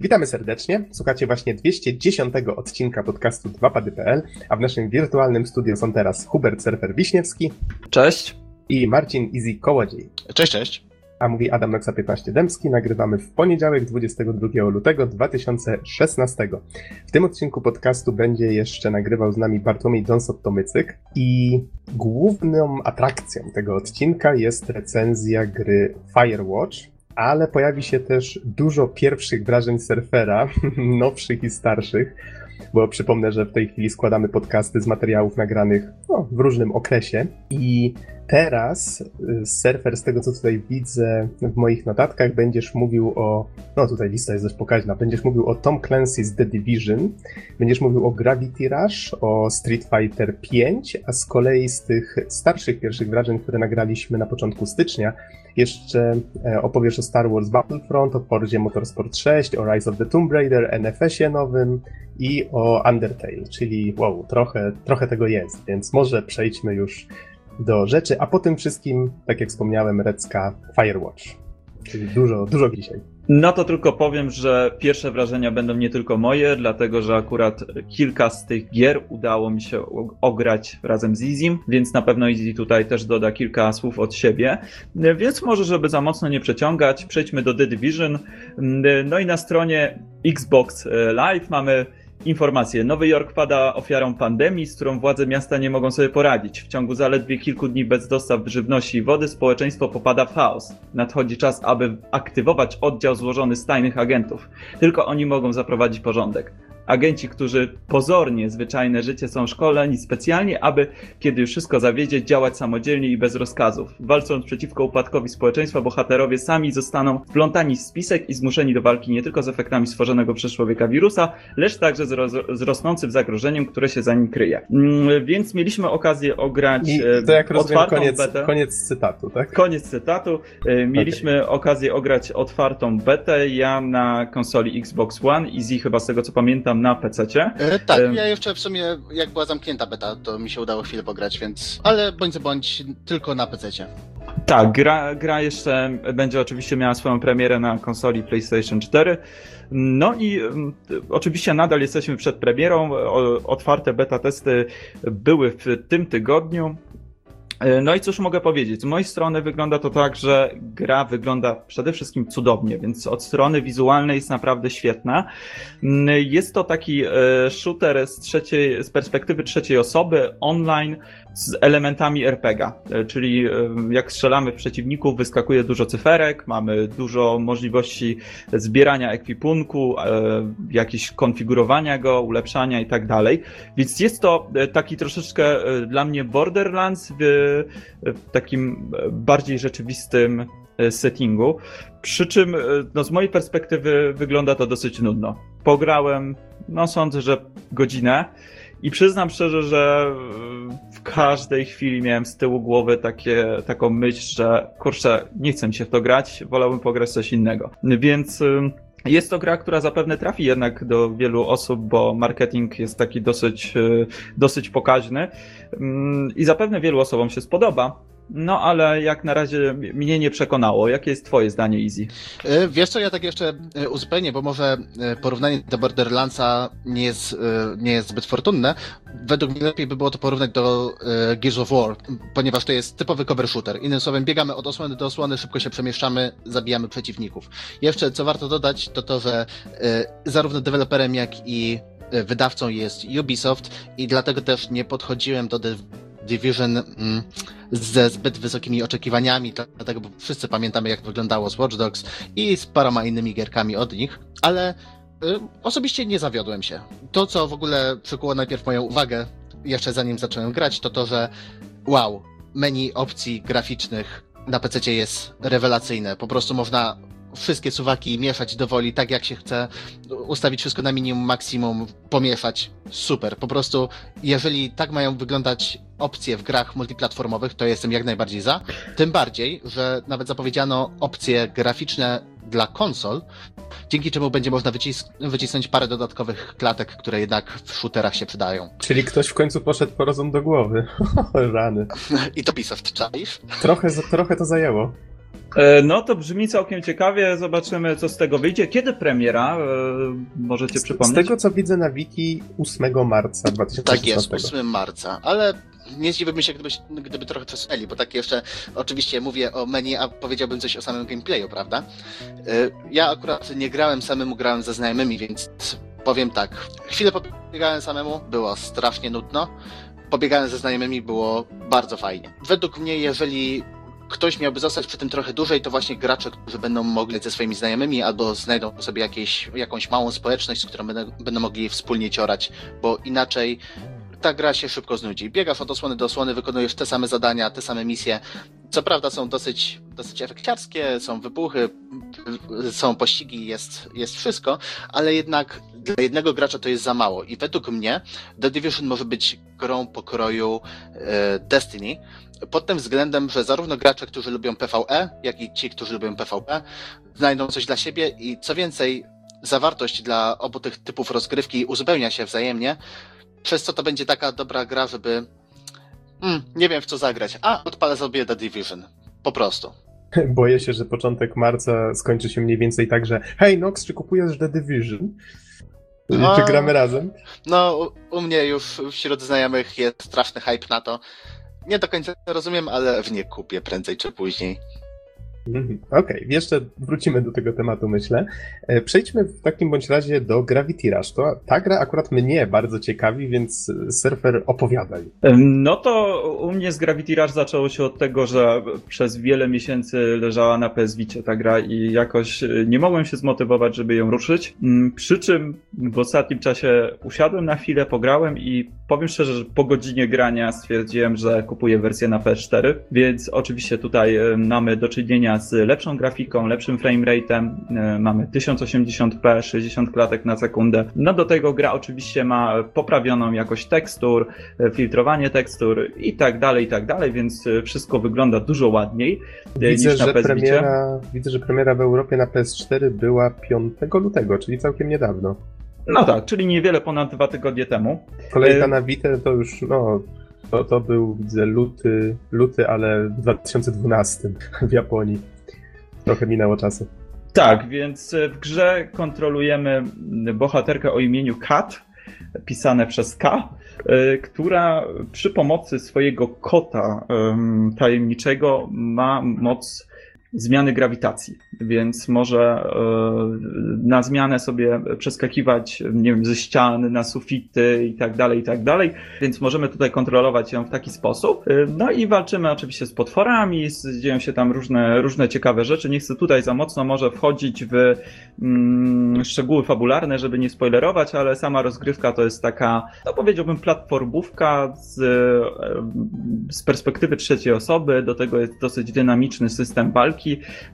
Witamy serdecznie. Słuchacie właśnie 210 odcinka podcastu 2pady.pl, a w naszym wirtualnym studiu są teraz Hubert Surfer Wiśniewski. Cześć. I Marcin Easy Kołodziej. Cześć, cześć. A mówi Adam Noxa 15 Dębski. Nagrywamy w poniedziałek 22 lutego 2016. W tym odcinku podcastu będzie jeszcze nagrywał z nami Bartłomiej Donsot-Tomycyk i główną atrakcją tego odcinka jest recenzja gry Firewatch, ale pojawi się też dużo pierwszych wrażeń surfera, nowszych i starszych, bo przypomnę, że w tej chwili składamy podcasty z materiałów nagranych no, w różnym okresie. I teraz y, surfer, z tego co tutaj widzę w moich notatkach, będziesz mówił o, no tutaj lista jest dość pokaźna, będziesz mówił o Tom Clancy's The Division, będziesz mówił o Gravity Rush, o Street Fighter V, a z kolei z tych starszych pierwszych wrażeń, które nagraliśmy na początku stycznia, jeszcze e, opowiesz o Star Wars Battlefront, o Forzie Motorsport 6, o Rise of the Tomb Raider, NFS-ie nowym i o Undertale, czyli wow, trochę, trochę tego jest, więc może przejdźmy już do rzeczy, a po tym wszystkim, tak jak wspomniałem, Recka Firewatch. Czyli dużo, dużo dzisiaj. No to tylko powiem, że pierwsze wrażenia będą nie tylko moje, dlatego że akurat kilka z tych gier udało mi się ograć razem z Izim, więc na pewno Izzy tutaj też doda kilka słów od siebie. Więc może, żeby za mocno nie przeciągać, przejdźmy do The Division. No i na stronie Xbox Live mamy Informacje. Nowy Jork pada ofiarą pandemii, z którą władze miasta nie mogą sobie poradzić. W ciągu zaledwie kilku dni bez dostaw żywności i wody społeczeństwo popada w chaos. Nadchodzi czas, aby aktywować oddział złożony z tajnych agentów. Tylko oni mogą zaprowadzić porządek. Agenci, którzy pozornie zwyczajne życie są szkoleni specjalnie, aby kiedy już wszystko zawiedzie, działać samodzielnie i bez rozkazów. Walcząc przeciwko upadkowi społeczeństwa, bohaterowie sami zostaną wplątani w spisek i zmuszeni do walki nie tylko z efektami stworzonego przez człowieka wirusa, lecz także z, roz z rosnącym zagrożeniem, które się za nim kryje. Mm, więc mieliśmy okazję ograć I to jak rozumiem, koniec, betę. koniec cytatu, tak? Koniec cytatu. E, mieliśmy okay. okazję ograć otwartą betę. Ja na konsoli Xbox One, Easy chyba z tego co pamiętam na PC. E, tak, e... ja jeszcze w sumie, jak była zamknięta beta, to mi się udało chwilę pograć, więc. Ale bądź co bądź, tylko na PC. Tak, gra, gra jeszcze będzie oczywiście miała swoją premierę na konsoli PlayStation 4. No i um, oczywiście nadal jesteśmy przed premierą. Otwarte beta testy były w tym tygodniu. E, no i cóż mogę powiedzieć? Z mojej strony wygląda to tak, że gra wygląda przede wszystkim cudownie, więc od strony wizualnej jest naprawdę świetna. Mm, jest to taki e, shooter z, trzeciej, z perspektywy trzeciej osoby, online, z elementami RPGa, e, czyli jak strzelamy w przeciwników, wyskakuje dużo cyferek, mamy dużo możliwości zbierania ekwipunku, jakieś konfigurowania go, ulepszania i tak dalej. Więc jest to taki troszeczkę dla mnie Borderlands w takim bardziej rzeczywistym e, settingu. Przy czym, e, no, z mojej perspektywy, wygląda to dosyć nudno. Pograłem, no sądzę, że godzinę. I przyznam szczerze, że e, w każdej chwili miałem z tyłu głowy takie, taką myśl, że kurczę, nie chcę się w to grać, wolałbym pograć coś innego. Więc jest to gra, która zapewne trafi jednak do wielu osób, bo marketing jest taki dosyć, dosyć pokaźny mm, i zapewne wielu osobom się spodoba. No, ale jak na razie mnie nie przekonało. Jakie jest twoje zdanie, Easy? E, wiesz co, ja tak jeszcze e, uzupełnię, bo może e, porównanie do Borderlandsa nie jest, nie jest zbyt fortunne. Według mnie lepiej by było to porównać do Gears of War, ponieważ to jest typowy cover shooter. Innym słowem, biegamy od osłony do osłony, szybko się przemieszczamy, zabijamy przeciwników. Jeszcze, co warto dodać, to to, że zarówno deweloperem, jak i wydawcą jest Ubisoft i dlatego też nie podchodziłem do Division mm, ze zbyt wysokimi oczekiwaniami, dlatego bo wszyscy pamiętamy jak wyglądało z Watch Dogs i z paroma innymi gierkami od nich, ale y, osobiście nie zawiodłem się. To, co w ogóle przykuło najpierw moją uwagę, jeszcze zanim zacząłem grać, to to, że wow, menu opcji graficznych na PC jest rewelacyjne. Po prostu można wszystkie suwaki mieszać do woli, tak jak się chce, ustawić wszystko na minimum, maksimum, pomieszać. Super. Po prostu, jeżeli tak mają wyglądać opcje w grach multiplatformowych, to jestem jak najbardziej za. Tym bardziej, że nawet zapowiedziano opcje graficzne dla konsol, dzięki czemu będzie można wycis wycisnąć parę dodatkowych klatek, które jednak w shooterach się przydają. Czyli ktoś w końcu poszedł po rozum do głowy. Rany. I to Ubisoft, czaisz? Trochę, trochę to zajęło. E, no to brzmi całkiem ciekawie, zobaczymy co z tego wyjdzie. Kiedy premiera? E, możecie Z, przypomnieć? z tego co widzę na wiki 8 marca 2016. Tak jest, 8 marca, ale nie zdziwiłbym się, gdyby, gdyby trochę przesunęli, bo tak jeszcze oczywiście mówię o menu, a powiedziałbym coś o samym gameplayu, prawda? Y, Ja akurat nie grałem samemu, grałem ze znajomymi, więc powiem tak. Chwilę pobiegałem samemu, było strasznie nudno. Pobiegałem ze znajomymi, było bardzo fajnie. Według mnie, jeżeli ktoś miałby zostać przy tym trochę dłużej, to właśnie gracze, którzy będą mogli ze swoimi znajomymi albo znajdą sobie jakieś, jakąś małą społeczność, z którą będą, będą mogli wspólnie ciorać, bo inaczej ta gra się szybko znudzi. Biegasz od osłony do osłony, wykonujesz te same zadania, te same misje. Co prawda są dosyć, dosyć efekciarskie, są wybuchy, są pościgi, jest, jest wszystko, ale jednak dla jednego gracza to jest za mało. I według mnie The Division może być grą pokroju e, Destiny, pod tym względem, że zarówno gracze, którzy lubią PvE, jak i ci, którzy lubią PvP, znajdą coś dla siebie i co więcej, zawartość dla obu tych typów rozgrywki uzupełnia się wzajemnie, przez co to będzie taka dobra gra, żeby. Mm, nie wiem w co zagrać. A, odpalę sobie The Division. Po prostu. Boję się, że początek marca skończy się mniej więcej tak, że hej Nox, czy kupujesz The Division? A. Czy gramy razem? No, u, u mnie już wśród znajomych jest straszny hype na to. Nie do końca rozumiem, ale w nie kupię prędzej czy później. Mhm. Okej, jeszcze wrócimy do tego tematu, myślę. E, Przejdźmy w takim bądź razie do Gravity Rush. To, ta gra akurat mnie bardzo ciekawi, więc surfer opowiadaj. No to u mnie z Gravity Rush zaczęło się od tego, że przez wiele miesięcy leżała na PS Vicie ta gra i jakoś e, nie mogłem się zmotywować, żeby ją ruszyć. Mm, Przy czym w ostatnim czasie usiadłem na chwilę, pograłem i powiem szczerze, że po godzinie grania stwierdziłem, że kupuję wersję na PS4, więc oczywiście tutaj mamy do czynienia z lepszą grafiką, lepszym framerate'em, e, mamy 1080p, 60 klatek na sekundę. No do tego gra oczywiście ma poprawioną jakość tekstur, e, filtrowanie tekstur i tak dalej, i tak dalej, więc e, wszystko wygląda dużo ładniej Widzę, niż na że PS premiera, widzę, że premiera w Europie na PS4 była 5 lutego, czyli całkiem niedawno. No tak, czyli niewiele ponad dwa tygodnie temu. Kolejka na Vita to już, no, to, to był, widzę, luty, luty, ale w 2012 w Japonii. Trochę minęło czasu. Tak, więc e, w grze kontrolujemy bohaterkę o imieniu Kat, pisane przez K, e, która przy pomocy swojego kota em, tajemniczego ma moc zmiany grawitacji, więc może e, na zmianę sobie przeskakiwać, nie wiem, ze ścian na sufity i tak dalej, i tak dalej, więc możemy tutaj kontrolować ją w taki sposób. E, No i walczymy oczywiście z potworami, dzieją się tam różne, różne ciekawe rzeczy. Nie chcę tutaj za mocno może wchodzić w mm, szczegóły fabularne, żeby nie spoilerować, ale sama rozgrywka to jest taka, no powiedziałbym, platformówka z, e, z perspektywy trzeciej osoby. Do tego jest dosyć dynamiczny system walki.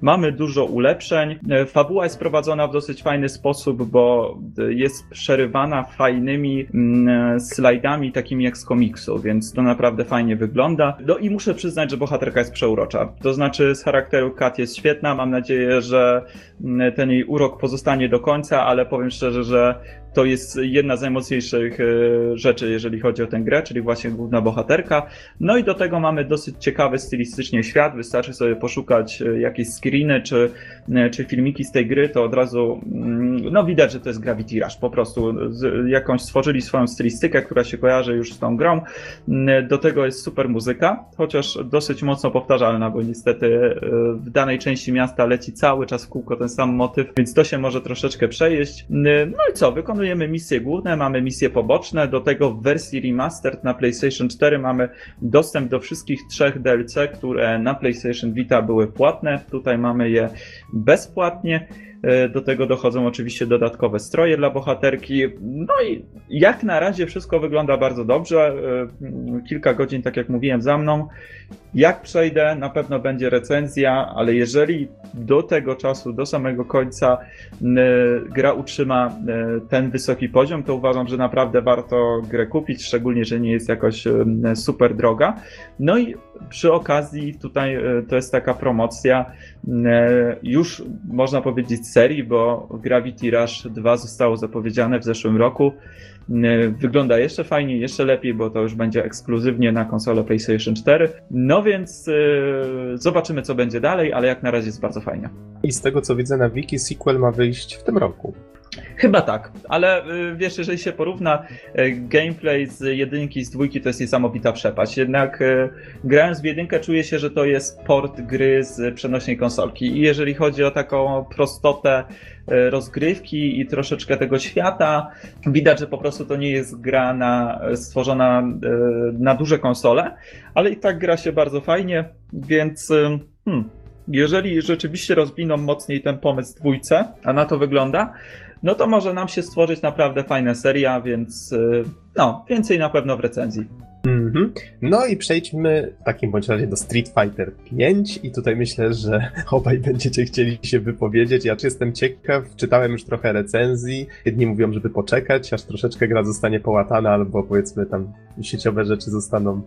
Mamy dużo ulepszeń. E, Fabuła jest prowadzona w dosyć fajny sposób, bo e, jest przerywana fajnymi mm, slajdami, takimi jak z komiksu, więc to naprawdę fajnie wygląda. No i muszę przyznać, że bohaterka jest przeurocza. To znaczy, z charakteru Kat jest świetna. Mam nadzieję, że mm, ten jej urok pozostanie do końca, ale powiem szczerze, że to jest jedna z najmocniejszych e, rzeczy, jeżeli chodzi o tę grę, czyli właśnie główna bohaterka. No i do tego mamy dosyć ciekawy stylistycznie świat. Wystarczy sobie poszukać e, jakieś screeny czy, e, czy filmiki z tej gry, to od razu mm, no widać, że to jest Gravity Rush. Po prostu jakąś stworzyli swoją stylistykę, która się kojarzy już z tą grą. Do tego jest super muzyka, chociaż dosyć mocno powtarzalna, bo niestety w danej części miasta leci cały czas w kółko ten sam motyw, więc to się może troszeczkę przejeść. No i co, wykonujemy misje główne, mamy misje poboczne, do tego w wersji remastered na PlayStation 4 mamy dostęp do wszystkich trzech DLC, które na PlayStation Vita były płatne. Tutaj mamy je bezpłatnie. E, Do tego dochodzą oczywiście dodatkowe stroje dla bohaterki. No i jak na razie wszystko wygląda bardzo dobrze. E, Kilka godzin, tak jak mówiłem, za mną. Jak przejdę, na pewno będzie recenzja, ale jeżeli do tego czasu, do samego końca gra utrzyma e, ten wysoki poziom, to uważam, że naprawdę warto grę kupić, szczególnie, że nie jest jakoś super droga. No i przy okazji tutaj to jest taka promocja już można powiedzieć serii, bo Gravity Rush 2 zostało zapowiedziane w zeszłym roku. Wygląda jeszcze fajniej, jeszcze lepiej, bo to już będzie ekskluzywnie na konsolę PlayStation 4. No więc zobaczymy, co będzie dalej, ale jak na razie jest bardzo fajnie. I z tego co widzę na wiki, sequel ma wyjść w tym roku. Chyba tak, ale y, wiesz, jeżeli się porówna y, gameplay z jedynki z dwójki, to jest niesamowita przepaść. Jednak y, grając w jedynkę czuję się, że to jest port gry z przenośnej konsolki. I jeżeli chodzi o taką prostotę rozgrywki i troszeczkę tego świata, widać, że po prostu to nie jest gra na, stworzona na duże konsole, ale i tak gra się bardzo fajnie, więc hmm, jeżeli rzeczywiście rozwiną mocniej ten pomysł dwójce, a na to wygląda, no to może nam się stworzyć naprawdę fajna seria, więc y, no, więcej na pewno w recenzji. Mm-hmm. No i przejdźmy w takim bądź razie do Street Fighter 5 i tutaj myślę, że obaj będziecie chcieli się wypowiedzieć. Ja jestem ciekaw, czytałem już trochę recenzji. Jedni mówią, żeby poczekać, aż troszeczkę gra zostanie połatana, albo powiedzmy tam sieciowe rzeczy zostaną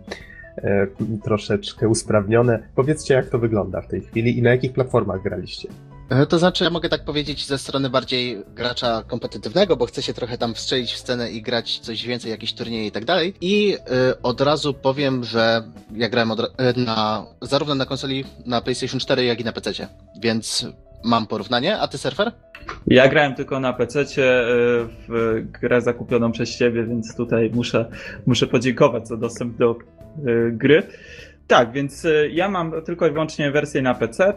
e, troszeczkę usprawnione. Powiedzcie, jak to wygląda w tej chwili i na jakich platformach graliście. E, to znaczy, ja mogę tak powiedzieć ze strony bardziej gracza kompetytywnego, bo chcę się trochę tam wstrzelić w scenę i grać coś więcej, jakieś turnieje i tak dalej. I y, od razu powiem, że ja grałem e, na, zarówno na konsoli na PlayStation 4, jak i na PC, więc mam porównanie. A ty, surfer? Ja grałem tylko na PC w grę zakupioną przez ciebie, więc tutaj muszę, muszę podziękować za dostęp do gry. Tak, więc e, ja mam tylko i wyłącznie wersję na PC.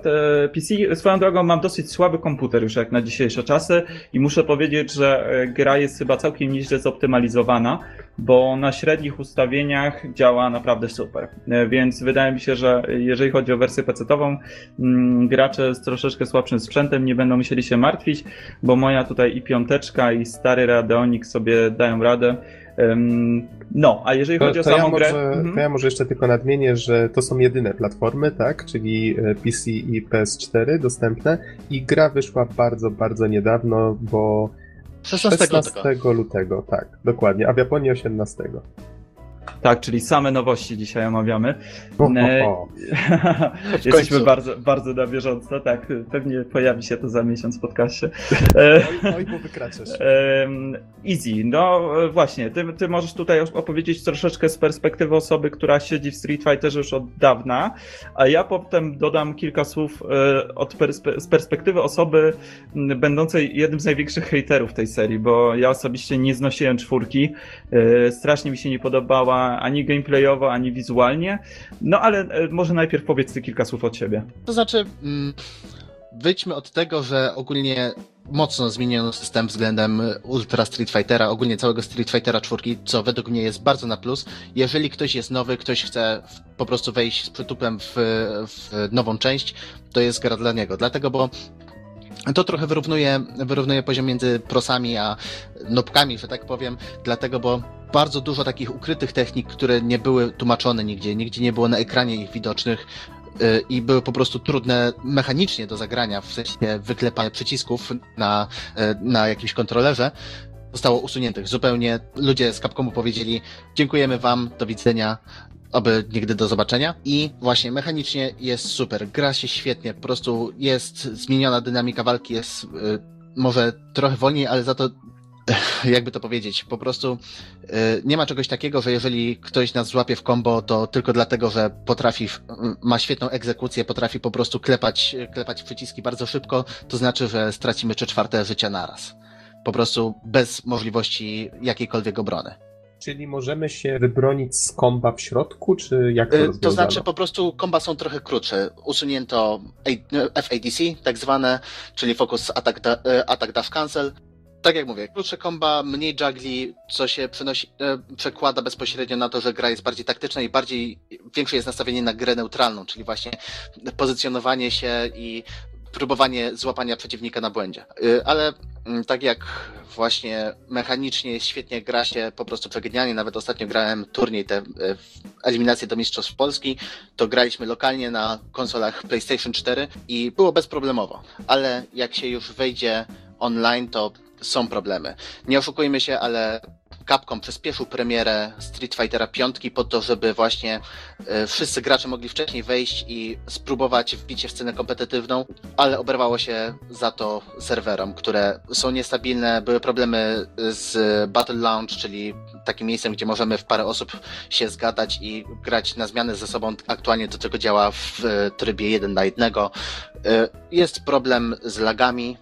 PC swoją drogą mam dosyć słaby komputer już jak na dzisiejsze czasy i muszę powiedzieć, że e, gra jest chyba całkiem nieźle zoptymalizowana, bo na średnich ustawieniach działa naprawdę super. E, więc wydaje mi się, że jeżeli chodzi o wersję PC-ową, mm, gracze z troszeczkę słabszym sprzętem nie będą musieli się martwić, bo moja tutaj i piąteczka i stary Radeonik sobie dają radę. No, a jeżeli chodzi to, o samą ja grę... Może, mhm. To ja może jeszcze tylko nadmienię, że to są jedyne platformy, tak? Czyli e, PC i PS4 dostępne i gra wyszła bardzo, bardzo niedawno, bo 16, 16 lutego, tak, dokładnie, a w Japonii 18. Tak, czyli same nowości dzisiaj omawiamy. O, o, o. Jesteśmy bardzo, bardzo na bieżąco, tak. Pewnie pojawi się to za miesiąc w podcaście. Oj, bo wykraczasz. Easy. No właśnie, ty, ty możesz tutaj opowiedzieć troszeczkę z perspektywy osoby, która siedzi w Street Fighterze już od dawna, a ja potem dodam kilka słów e, od perspe z perspektywy osoby będącej jednym z największych haterów tej serii, bo ja osobiście nie znosiłem czwórki. E, strasznie mi się nie podobała ani gameplayowo, ani wizualnie. No ale e, może najpierw powiedz ty kilka słów od siebie. To znaczy, mm, wyjdźmy od tego, że ogólnie mocno zmieniono system względem Ultra Street Fightera, ogólnie całego Street Fightera 4, co według mnie jest bardzo na plus. Jeżeli ktoś jest nowy, ktoś chce po prostu wejść z przytupem w, w nową część, to jest gra dla niego. Dlatego, bo to trochę wyrównuje, wyrównuje poziom między prosami a nopkami, że tak powiem, dlatego, bo bardzo dużo takich ukrytych technik, które nie były tłumaczone nigdzie, nigdzie nie było na ekranie ich widocznych y, i były po prostu trudne mechanicznie do zagrania, w sensie wyklepania przycisków na, y, na jakimś kontrolerze, zostało usuniętych. Zupełnie ludzie z Capcomu powiedzieli dziękujemy wam, do widzenia, oby nigdy do zobaczenia. I właśnie mechanicznie jest super, gra się świetnie, po prostu jest zmieniona dynamika walki, jest y, może trochę wolniej, ale za to jakby to powiedzieć, po prostu y, nie ma czegoś takiego, że jeżeli ktoś nas złapie w combo, to tylko dlatego, że potrafi, ma świetną egzekucję, potrafi po prostu klepać, klepać przyciski bardzo szybko, to znaczy, że stracimy trzy czwarte życia naraz. Po prostu bez możliwości jakiejkolwiek obrony. Czyli możemy się wybronić z komba w środku, czy jak to y, To znaczy po prostu komba są trochę krótsze. Usunięto FADC, tak zwane, czyli Focus Attack, attack Dash Cancel tak jak mówię, krótsze komba, mniej juggli, co się przenosi, e, przekłada bezpośrednio na to, że gra jest bardziej taktyczna i bardziej, większe jest nastawienie na grę neutralną, czyli właśnie pozycjonowanie się i próbowanie złapania przeciwnika na błędzie. E, ale mm, tak jak właśnie mechanicznie świetnie gra się po prostu przegenialnie, nawet ostatnio grałem turniej te e, eliminacje do Mistrzostw Polski, to graliśmy lokalnie na konsolach PlayStation 4 i było bezproblemowo. Ale jak się już wejdzie online, to są problemy. Nie oszukujmy się, ale Capcom przyspieszył premierę Street Fightera 5 po to, żeby właśnie e, wszyscy gracze mogli wcześniej wejść i spróbować wbić się w scenę kompetytywną, ale oberwało się za to serwerom, które są niestabilne, były problemy z Battle Launch, czyli takim miejscem, gdzie możemy w parę osób się zgadać i grać na zmianę ze sobą. Aktualnie to tylko działa w e, trybie 1 na 1. E, jest problem z lagami,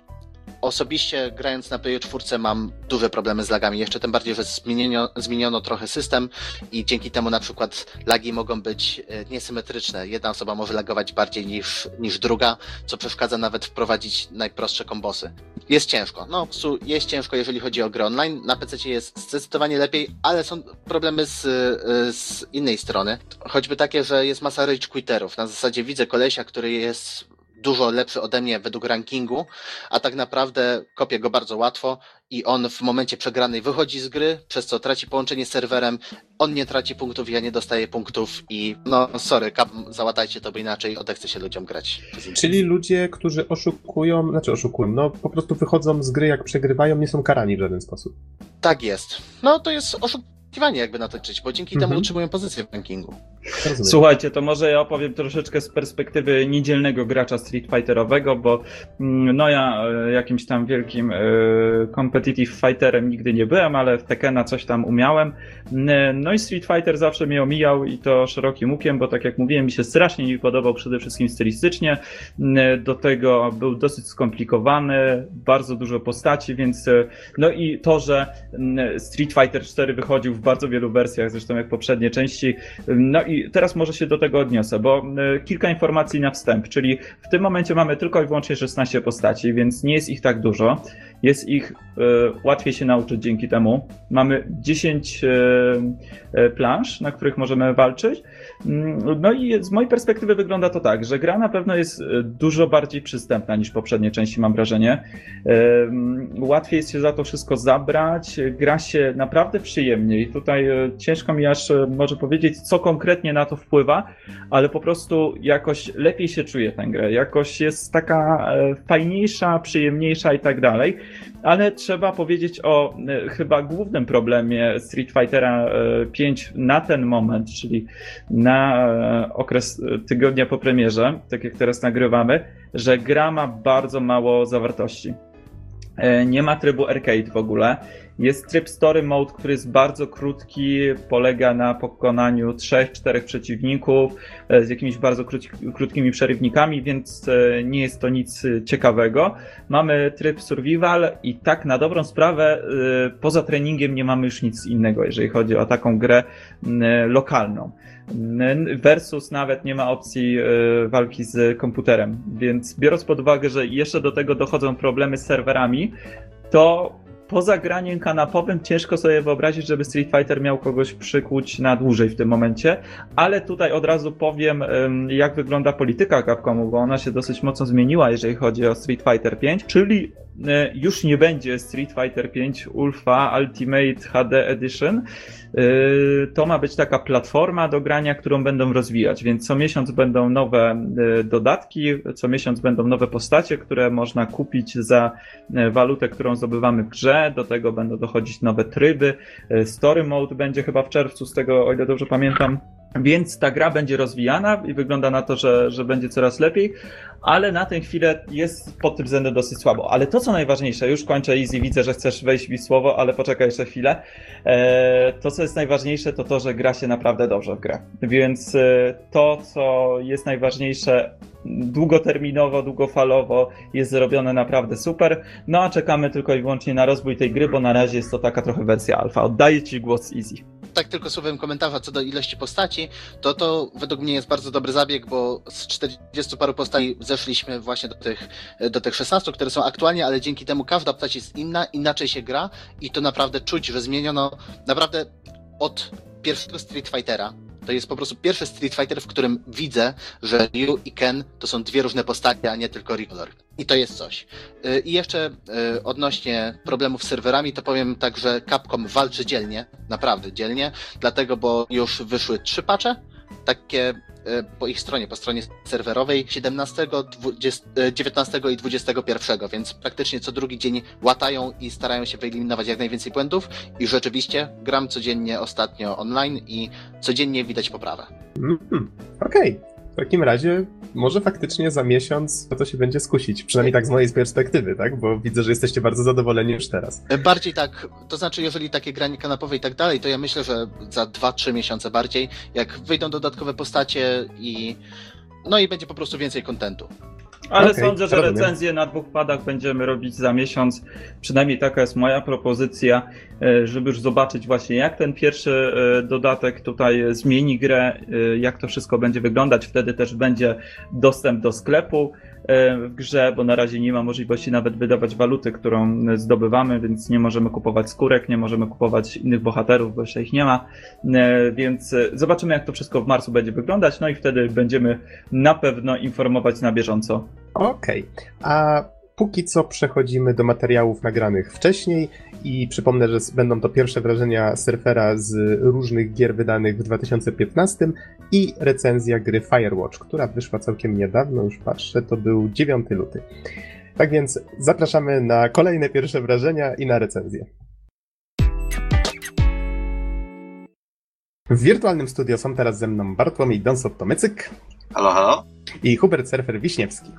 Osobiście grając na PS4 mam duże problemy z lagami, jeszcze tym bardziej, że zmieniono, zmieniono trochę system i dzięki temu na przykład lagi mogą być e, niesymetryczne. Jedna osoba może lagować bardziej niż, niż druga, co przeszkadza nawet wprowadzić najprostsze kombosy. Jest ciężko. No, jest ciężko, jeżeli chodzi o grę online. Na PC jest zdecydowanie lepiej, ale są problemy z, e, z innej strony. Choćby takie, że jest masa rage quitterów. Na zasadzie widzę kolesia, który jest dużo lepszy ode mnie według rankingu, a tak naprawdę kopię go bardzo łatwo i on w momencie przegranej wychodzi z gry, przez co traci połączenie z serwerem, on nie traci punktów, ja nie dostaję punktów i no sorry, kap, załatajcie to, bo inaczej odechce się ludziom grać. Czyli ludzie, którzy oszukują, znaczy oszukują, no po prostu wychodzą z gry jak przegrywają, nie są karani w żaden sposób. Tak jest. No to jest oszukiwanie jakby na to czyć, bo dzięki mhm. temu utrzymują pozycję w rankingu. Słuchajcie, to może ja opowiem troszeczkę z perspektywy niedzielnego gracza Street Fighterowego, bo mm, no ja e, jakimś tam wielkim e, competitive fighterem nigdy nie byłem, ale w Tekena coś tam umiałem. No i Street Fighter zawsze mnie omijał i to szerokim łukiem, bo tak jak mówiłem, mi się strasznie nie podobał przede wszystkim stylistycznie. Do tego był dosyć skomplikowany, bardzo dużo postaci, więc e, no i to, że Street Fighter 4 wychodził w bardzo wielu wersjach, zresztą jak poprzednie części, no i teraz może się do tego odniosę, bo e, kilka informacji na wstęp, czyli w tym momencie mamy tylko i wyłącznie 16 postaci, więc nie jest ich tak dużo. Jest ich y, łatwiej się nauczyć dzięki temu. Mamy 10 y, y, plansz, na których możemy walczyć. Mm, no i z mojej perspektywy wygląda to tak, że gra na pewno jest dużo bardziej przystępna niż poprzednie części, mam wrażenie. Łatwiej jest się za to wszystko zabrać, gra się naprawdę przyjemniej. Tutaj ciężko mi aż może powiedzieć, co konkretnie na to wpływa, ale po prostu jakoś lepiej się czuje tę grę. Jakoś jest taka fajniejsza, przyjemniejsza i tak dalej ale trzeba powiedzieć o e, chyba głównym problemie Street Fightera 5 e, na ten moment, czyli na e, okres tygodnia po premierze, tak jak teraz nagrywamy, że gra ma bardzo mało zawartości. Nie ma trybu arcade w ogóle jest tryb Story Mode, który jest bardzo krótki, polega na pokonaniu trzech, czterech przeciwników e, z jakimiś bardzo krótkimi przerywnikami, więc e, nie jest to nic ciekawego. Mamy tryb Survival i tak na dobrą sprawę e, poza treningiem nie mamy już nic innego, jeżeli chodzi o taką grę lokalną. Versus nawet nie ma opcji walki z komputerem, więc biorąc pod uwagę, że jeszcze do tego dochodzą problemy z serwerami, to poza graniem kanapowym ciężko sobie wyobrazić, żeby Street Fighter miał kogoś przykuć na dłużej w tym momencie, ale tutaj od razu powiem, jak wygląda polityka Capcomu, bo ona się dosyć mocno zmieniła, jeżeli chodzi o Street Fighter 5, czyli już nie będzie Street Fighter 5 Ultra Ultimate HD Edition, Yy, to ma być taka platforma do grania, którą będą rozwijać, więc co miesiąc będą nowe yy, dodatki, co miesiąc będą nowe postacie, które można kupić za walutę, którą zdobywamy w grze, do tego będą dochodzić nowe tryby, story mode będzie chyba w czerwcu, z tego o ile dobrze pamiętam, więc ta gra będzie rozwijana i wygląda na to, że, że będzie coraz lepiej, ale na tę chwilę jest pod tym względem dosyć słabo. Ale to, co najważniejsze, już kończę Easy, widzę, że chcesz wejść mi słowo, ale poczekaj jeszcze chwilę. E, to, co jest najważniejsze, to to, że gra się naprawdę dobrze w grę. Więc e, to, co jest najważniejsze, długoterminowo, długofalowo jest zrobione naprawdę super. No a czekamy tylko i wyłącznie na rozwój tej gry, bo na razie jest to taka trochę wersja alfa. Oddaję Ci głos Easy tak tylko słowem komentarza co do ilości postaci, to to według mnie jest bardzo dobry zabieg, bo z 40 paru postaci zeszliśmy właśnie do tych, do tych 16, które są aktualnie, ale dzięki temu każda postać jest inna, inaczej się gra i to naprawdę czuć, że zmieniono naprawdę od pierwszego Street Fightera to jest po prostu pierwszy Street Fighter, w którym widzę, że Ryu i Ken to są dwie różne postacie, a nie tylko Ricolor. I to jest coś. Y, I jeszcze y, odnośnie problemów z serwerami, to powiem tak, że Capcom walczy dzielnie, naprawdę dzielnie, dlatego, bo już wyszły trzy pacze, takie po ich stronie, po stronie serwerowej 17, 20, 19 i 21, więc praktycznie co drugi dzień łatają i starają się wyeliminować jak najwięcej błędów i rzeczywiście gram codziennie ostatnio online i codziennie widać poprawę. Mm, Okej, okay. W takim razie może faktycznie za miesiąc to się będzie skusić, przynajmniej tak z mojej perspektywy, tak? Bo widzę, że jesteście bardzo zadowoleni już teraz. Bardziej tak, to znaczy jeżeli takie granie kanapowe i tak dalej, to ja myślę, że za 2-3 miesiące bardziej, jak wyjdą dodatkowe postacie i no i będzie po prostu więcej kontentu. Ale okay, sądzę, że rozumiem. recenzję na dwóch padach będziemy robić za miesiąc. Przynajmniej taka jest moja propozycja, e, żeby już zobaczyć właśnie jak ten pierwszy e, dodatek tutaj zmieni grę, e, jak to wszystko będzie wyglądać. Wtedy też będzie dostęp do sklepu w grze, bo na razie nie ma możliwości nawet wydawać waluty, którą zdobywamy, więc nie możemy kupować skórek, nie możemy kupować innych bohaterów, bo jeszcze ich nie ma. Więc zobaczymy, jak to wszystko w marcu będzie wyglądać, no i wtedy będziemy na pewno informować na bieżąco. Okej. Okay. A póki co przechodzimy do materiałów nagranych wcześniej i przypomnę, że będą to pierwsze wrażenia surfera z różnych gier wydanych w 2015 i recenzja gry Firewatch, która wyszła całkiem niedawno, już patrzę, to był 9 luty. Tak więc zapraszamy na kolejne pierwsze wrażenia i na recenzję. W wirtualnym studio są teraz ze mną Bartłomiej Donsot-Tomycyk. Halo, halo. I Hubert Surfer Wiśniewski.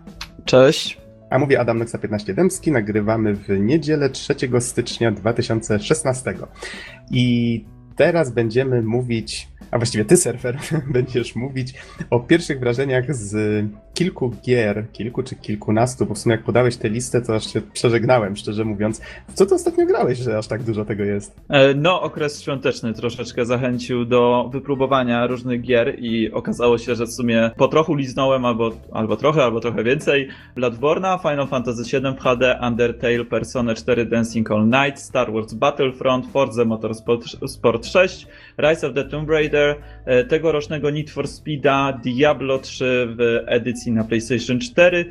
Cześć. A mówię Adam Nexa 15 Dębski, nagrywamy w niedzielę 3 stycznia 2016. I teraz będziemy mówić a właściwie ty, surfer, będziesz mówić o pierwszych wrażeniach z kilku gier, kilku czy kilkunastu, bo w sumie jak podałeś tę listę, to aż się przeżegnałem, szczerze mówiąc. Co ty ostatnio grałeś, że aż tak dużo tego jest? E, no, okres świąteczny troszeczkę zachęcił do wypróbowania różnych gier i okazało się, że w sumie po trochu liznąłem albo, albo trochę, albo trochę więcej. Bloodborne'a, Final Fantasy VII w HD, Undertale, Persona 4 Dancing All Night, Star Wars Battlefront, Forza Motorsport 6, Rise of the Tomb Raider, e, tegorocznego Need for Speeda, Diablo 3 w edycji na PlayStation 4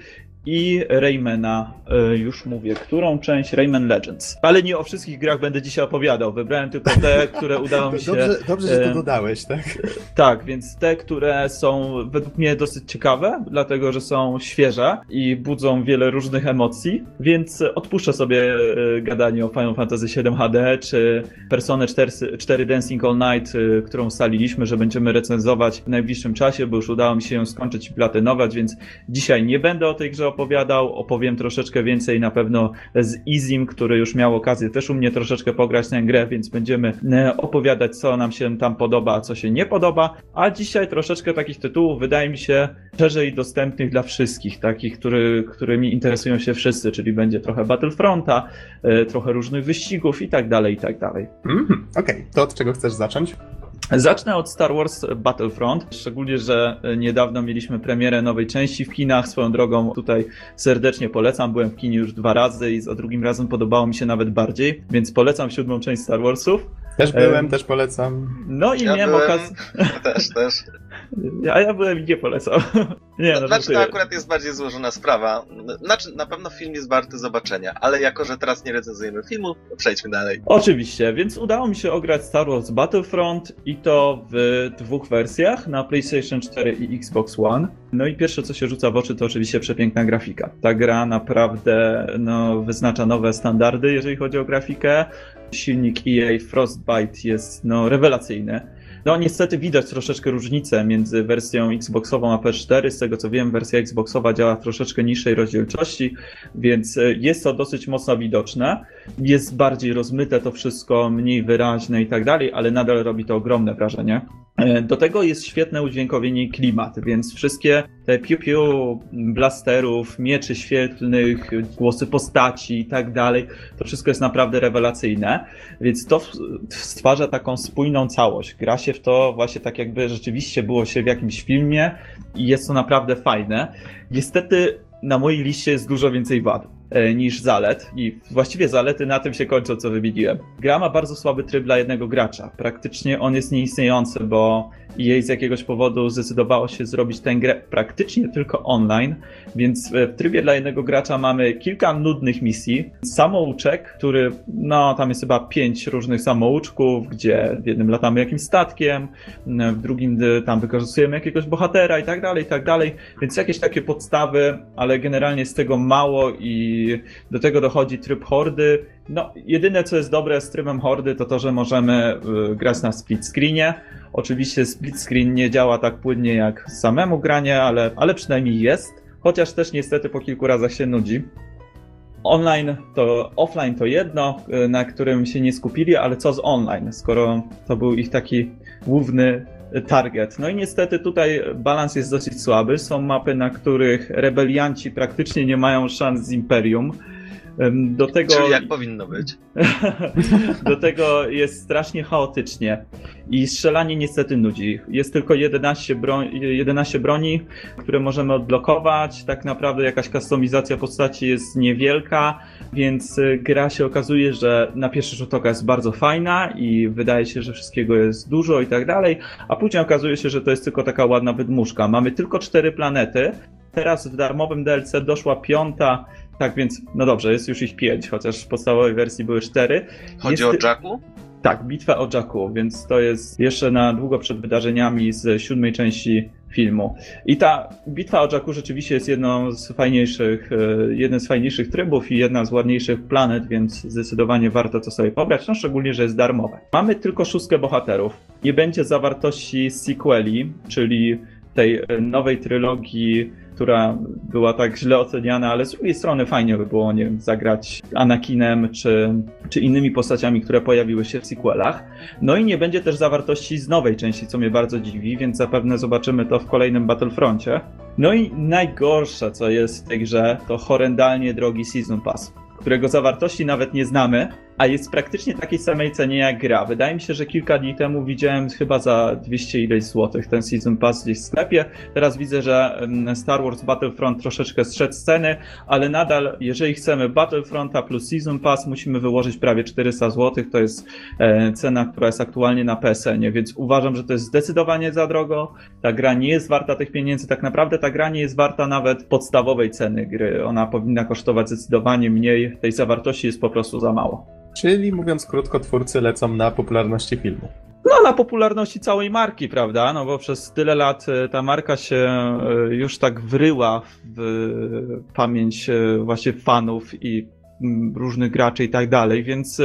i Raymana, e, już mówię, którą część? Rayman Legends. Ale nie o wszystkich grach będę dzisiaj opowiadał. Wybrałem tylko te, które udało mi się. Dobrze, dobrze że to dodałeś, tak? Tak, więc te, które są według mnie dosyć ciekawe, dlatego że są świeże i budzą wiele różnych emocji, więc odpuszczę sobie e, gadanie o Final Fantasy VII HD czy Persona 4, 4 Dancing All Night, e, którą ustaliliśmy, że będziemy recenzować w najbliższym czasie, bo już udało mi się ją skończyć i platynować, więc dzisiaj nie będę o tej grze opowiadał. Opowiem troszeczkę więcej na pewno z Izim, który już miał okazję też u mnie troszeczkę pograć tę grę, więc będziemy e, opowiadać, co nam się tam podoba, a co się nie podoba. A dzisiaj troszeczkę takich tytułów wydaje mi się szerzej dostępnych dla wszystkich, takich, który, którymi interesują się wszyscy, czyli będzie trochę Battlefronta, e, trochę różnych wyścigów i tak dalej, i tak dalej. Mm, Okej, okay. to od czego chcesz zacząć? Zacznę od Star Wars Battlefront, szczególnie, że niedawno mieliśmy premierę nowej części w kinach. Swoją drogą tutaj serdecznie polecam. Byłem w kinie już dwa razy i za drugim razem podobało mi się nawet bardziej, więc polecam siódmą część Star Warsów. Też byłem, też polecam. No i ja miałem okazję. Też, też. A ja byłem i nie polecam. Nie, no, znaczy, to akurat jest bardziej złożona sprawa. Znaczy, na pewno film jest warty zobaczenia, ale jako, że teraz nie recenzujemy filmu, przejdźmy dalej. Oczywiście, więc udało mi się ograć Star Wars Battlefront i to w dwóch wersjach, na PlayStation 4 i Xbox One. No i pierwsze, co się rzuca w oczy, to oczywiście przepiękna grafika. Ta gra naprawdę no, wyznacza nowe standardy, jeżeli chodzi o grafikę. Silnik EA Frostbite jest no, rewelacyjny. No niestety widać troszeczkę różnicę między wersją Xboxową a PS4. Z tego co wiem, wersja Xboxowa działa w troszeczkę niższej rozdzielczości, więc e, jest to dosyć mocno widoczne. Jest bardziej rozmyte to wszystko, mniej wyraźne i tak dalej, ale nadal robi to ogromne wrażenie. E, do tego jest świetne udźwiękowienie i klimat, więc wszystkie te piu-piu blasterów, mieczy świetlnych, głosy postaci i tak dalej, to wszystko jest naprawdę rewelacyjne, więc to stwarza taką spójną całość. Gra się w to właśnie tak jakby rzeczywiście było się w jakimś filmie i jest to naprawdę fajne. Niestety na mojej liście jest dużo więcej wad. E, niż zalet i właściwie zalety na tym się kończą, co wymieniłem. Gra ma bardzo słaby tryb dla jednego gracza. Praktycznie on jest nieistniejący, bo jej z jakiegoś powodu zdecydowało się zrobić tę grę praktycznie tylko online, więc w trybie dla jednego gracza mamy kilka nudnych misji. Samouczek, który, no tam jest chyba pięć różnych samouczków, gdzie w jednym latamy jakimś statkiem, w drugim tam wykorzystujemy jakiegoś bohatera i tak dalej, i tak dalej, więc jakieś takie podstawy, ale generalnie z tego mało i do tego dochodzi tryb hordy. No, jedyne co jest dobre z trybem hordy to to, że możemy y, grać na split screenie. Oczywiście split screen nie działa tak płynnie jak samemu granie, ale, ale przynajmniej jest. Chociaż też niestety po kilku razach się nudzi. Online to offline to jedno, y, na którym się nie skupili, ale co z online, skoro to był ich taki główny target. No i niestety tutaj balans jest dosyć słaby. Są mapy, na których rebelianci praktycznie nie mają szans z Imperium. Do tego, Czyli jak powinno być. do tego jest strasznie chaotycznie i strzelanie niestety nudzi. Jest tylko 11, broń, 11 broni, które możemy odblokować. Tak naprawdę jakaś kustomizacja postaci jest niewielka, więc y, gra się okazuje, że na pierwszy rzut oka jest bardzo fajna i wydaje się, że wszystkiego jest dużo i tak dalej, a później okazuje się, że to jest tylko taka ładna wydmuszka. Mamy tylko cztery planety. Teraz w darmowym DLC doszła piąta tak więc, no dobrze, jest już ich pięć, chociaż w podstawowej wersji były cztery. Chodzi jest... o Jacku? Tak, bitwa o Jacku, więc to jest jeszcze na długo przed wydarzeniami z siódmej części filmu. I ta bitwa o Jacku rzeczywiście jest jedną z fajniejszych, e, jeden z fajniejszych trybów i jedna z ładniejszych planet, więc zdecydowanie warto to sobie pobrać, no szczególnie, że jest darmowe. Mamy tylko szóstkę bohaterów. Nie będzie zawartości sequeli, czyli tej e, nowej trylogii która była tak źle oceniana, ale z drugiej strony fajnie by było, nie wiem, zagrać Anakinem czy, czy innymi postaciami, które pojawiły się w sequelach. No i nie będzie też zawartości z nowej części, co mnie bardzo dziwi, więc zapewne zobaczymy to w kolejnym Battlefroncie. No i najgorsze, co jest w tej grze, to horrendalnie drogi Season Pass, którego zawartości nawet nie znamy, a jest praktycznie takiej samej cenie jak gra. Wydaje mi się, że kilka dni temu widziałem chyba za 200 ileś złotych ten Season Pass gdzieś w sklepie. Teraz widzę, że Star Wars Battlefront troszeczkę zszedł z ceny, ale nadal, jeżeli chcemy Battlefronta plus Season Pass, musimy wyłożyć prawie 400 złotych. To jest e, cena, która jest aktualnie na PSN-ie, więc uważam, że to jest zdecydowanie za drogo. Ta gra nie jest warta tych pieniędzy. Tak naprawdę ta gra nie jest warta nawet podstawowej ceny gry. Ona powinna kosztować zdecydowanie mniej. Tej zawartości jest po prostu za mało. Czyli mówiąc krótko, twórcy lecą na popularności filmu. No, na popularności całej marki, prawda? No bo przez tyle lat e, ta marka się e, już tak wryła w pamięć e, właśnie fanów i mm, różnych graczy i tak dalej, więc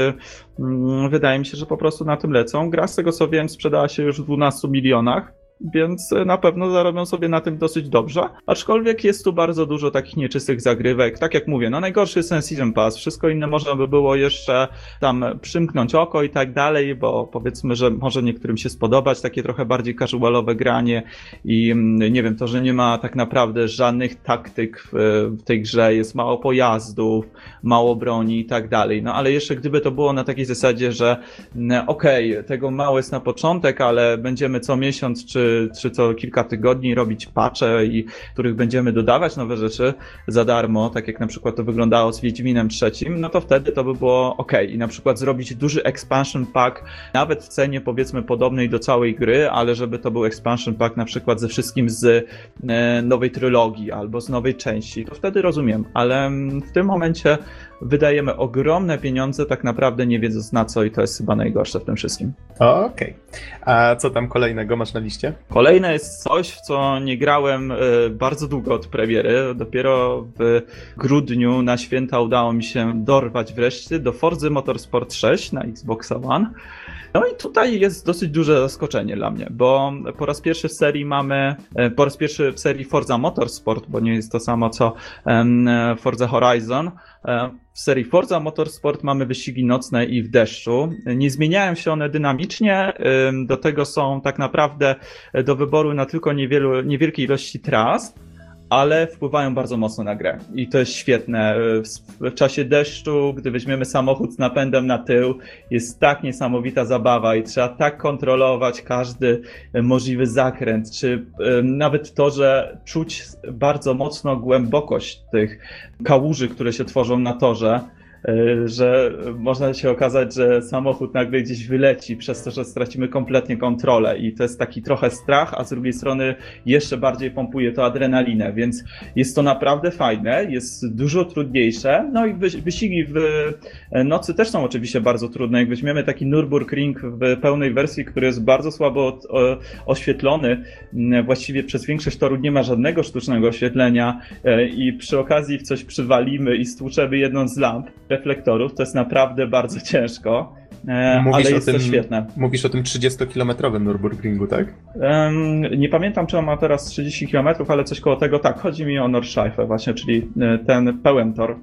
mm, wydaje mi się, że po prostu na tym lecą. Gra z tego co wiem sprzedała się już w 12 milionach więc na pewno zarobią sobie na tym dosyć dobrze. Aczkolwiek jest tu bardzo dużo takich nieczystych zagrywek. Tak jak mówię, no najgorszy jest ten Season Pass. Wszystko inne można by było jeszcze tam przymknąć oko i tak dalej, bo powiedzmy, że może niektórym się spodobać takie trochę bardziej casualowe granie i mm, nie wiem, to, że nie ma tak naprawdę żadnych taktyk w, tej grze, jest mało pojazdów, mało broni i tak dalej. No ale jeszcze gdyby to było na takiej zasadzie, że mm, okej, okay, tego mało jest na początek, ale będziemy co miesiąc czy czy, co kilka tygodni robić patche, i których będziemy dodawać nowe rzeczy za darmo, tak jak na przykład to wyglądało z Wiedźminem trzecim, no to wtedy to by było ok. I na przykład zrobić duży expansion pack, nawet w cenie powiedzmy podobnej do całej gry, ale żeby to był expansion pack na przykład ze wszystkim z e, nowej trylogii albo z nowej części, to wtedy rozumiem, ale w tym momencie wydajemy ogromne pieniądze, tak naprawdę nie wiedząc na co i to jest chyba najgorsze w tym wszystkim. Okej. Okay. A co tam kolejnego masz na liście? Kolejne jest coś, w co nie grałem e, bardzo długo od premiery. Dopiero w grudniu na święta udało mi się dorwać wreszcie do Forza Motorsport 6 na Xbox One. No i tutaj jest dosyć duże zaskoczenie dla mnie, bo po raz pierwszy w serii mamy, e, po raz pierwszy w serii Forza Motorsport, bo nie jest to samo co Forza Horizon, e, w serii Forza Motorsport mamy wyścigi nocne i w deszczu. Nie zmieniają się one dynamicznie, do tego są tak naprawdę do wyboru na tylko niewielu, niewielkiej ilości tras ale wpływają bardzo mocno na grę. I to jest świetne. W, w, czasie deszczu, gdy weźmiemy samochód z napędem na tył, jest tak niesamowita zabawa i trzeba tak kontrolować każdy możliwy zakręt, czy y, nawet to, że czuć bardzo mocno głębokość tych kałuży, które się tworzą na torze e, że można się okazać, że samochód nagle gdzieś wyleci przez to, że stracimy kompletnie kontrolę. I to jest taki trochę strach, a z drugiej strony jeszcze bardziej pompuje to adrenalinę, więc jest to naprawdę fajne, jest dużo trudniejsze, no i wyścigi w nocy też są oczywiście bardzo trudne. Jak weźmiemy taki Nürburgring w pełnej wersji, który jest bardzo słabo oświetlony, właściwie przez większość toru nie ma żadnego sztucznego oświetlenia e, i przy okazji w coś przywalimy i stłuczemy jedną z lamp reflektorów, to jest naprawdę bardzo ciężko. E, mówisz ale jest tym, to świetne. Mówisz o tym 30-kilometrowym Nürburgringu, tak? Um, nie pamiętam, czy on ma teraz 30 km, ale coś koło tego. Tak, chodzi mi o Nordschleife właśnie, czyli e, ten pełen tor,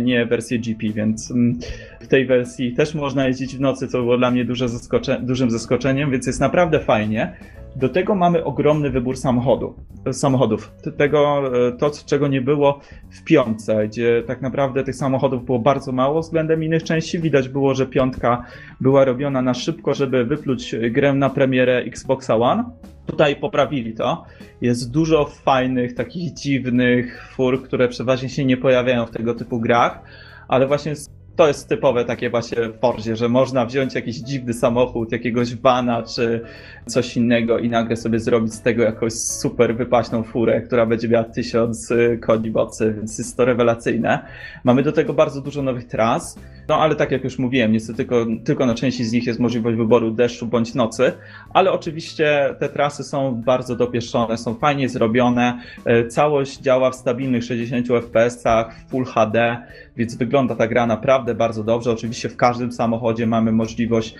nie wersję GP, więc mm, w tej wersji też można jeździć w nocy, co było dla mnie duże zaskocze dużym zaskoczeniem, więc jest naprawdę fajnie. Do tego mamy ogromny wybór samochodu, samochodów. Tego, e, to, czego nie było w piątce, gdzie tak naprawdę tych samochodów było bardzo mało względem innych części. Widać było, że piątka była robiona na szybko, żeby wypluć grę na premierę Xboxa One. Tutaj poprawili to. Jest dużo fajnych, takich dziwnych fur, które przeważnie się nie pojawiają w tego typu grach, ale właśnie to jest typowe takie właśnie w Forzie, że można wziąć jakiś dziwny samochód, jakiegoś vana czy coś innego i nagle sobie zrobić z tego jakąś super wypaśną furę, która będzie miała tysiąc koni mocy, więc jest to rewelacyjne. Mamy do tego bardzo dużo nowych tras, no ale tak jak już mówiłem, niestety tylko, tylko na części z nich jest możliwość wyboru deszczu bądź nocy, ale oczywiście te trasy są bardzo dopieszczone, są fajnie zrobione, y, całość działa w stabilnych 60 fps-ach, Full HD, więc wygląda ta gra naprawdę bardzo dobrze. Oczywiście w każdym samochodzie mamy możliwość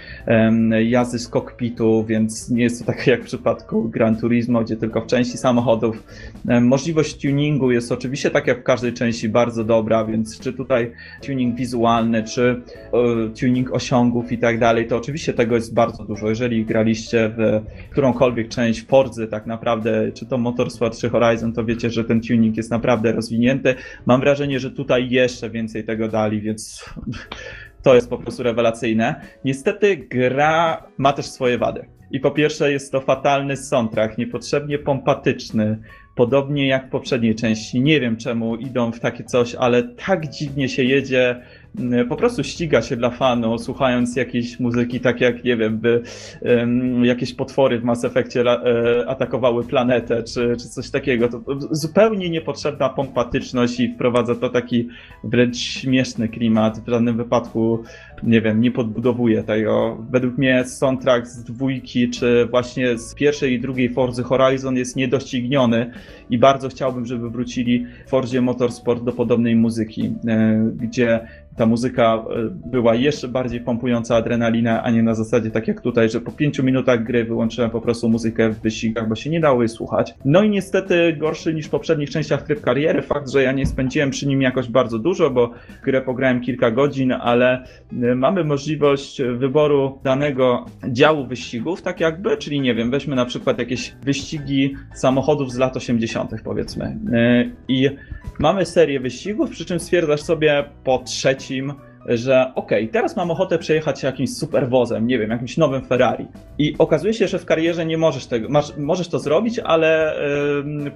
jazdy z kokpitu, więc nie jest to tak jak w przypadku Gran Turismo, gdzie tylko w części samochodów. Um, możliwość tuningu jest oczywiście tak jak w każdej części bardzo dobra, więc czy tutaj tuning wizualny, czy um, tuning osiągów i tak dalej, to oczywiście tego jest bardzo dużo. Jeżeli graliście w którąkolwiek część Forzy, tak naprawdę, czy to Motorsport, czy Horizon, to wiecie, że ten tuning jest naprawdę rozwinięty. Mam wrażenie, że tutaj jeszcze więcej tego dali, więc to jest po prostu rewelacyjne. Niestety gra ma też swoje wady. I po pierwsze jest to fatalny soundtrack, niepotrzebnie pompatyczny, podobnie jak w poprzedniej części. Nie wiem czemu idą w takie coś, ale tak dziwnie się jedzie E, po prostu ściga się dla fanu, słuchając jakiejś muzyki, tak jak, nie wiem, by um, jakieś potwory w Mass Effectie e, atakowały planetę, czy, czy coś takiego. To zupełnie niepotrzebna pompatyczność i wprowadza to taki wręcz śmieszny klimat. W żadnym wypadku, nie wiem, nie podbudowuje tego. Według mnie soundtrack z dwójki, czy właśnie z pierwszej i drugiej Forzy Horizon jest niedościgniony i bardzo chciałbym, żeby wrócili w Forzie Motorsport do podobnej muzyki, e, gdzie ta muzyka e, była jeszcze bardziej pompująca adrenalinę, a nie na zasadzie tak jak tutaj, że po pięciu minutach gry wyłączyłem po prostu muzykę w wyścigach, bo się nie dało jej słuchać. No i niestety gorszy niż w poprzednich częściach tryb kariery, fakt, że ja nie spędziłem przy nim jakoś bardzo dużo, bo grę pograłem kilka godzin, ale e, mamy możliwość wyboru danego działu wyścigów, tak jakby, czyli nie wiem, weźmy na przykład jakieś wyścigi samochodów z lat 80. powiedzmy. E, I mamy serię wyścigów, przy czym stwierdzasz sobie po trzecim, że okej, okay, teraz mam ochotę przejechać jakimś superwozem, nie wiem, jakimś nowym Ferrari. I okazuje się, że w karierze nie możesz tego, masz, możesz to zrobić, ale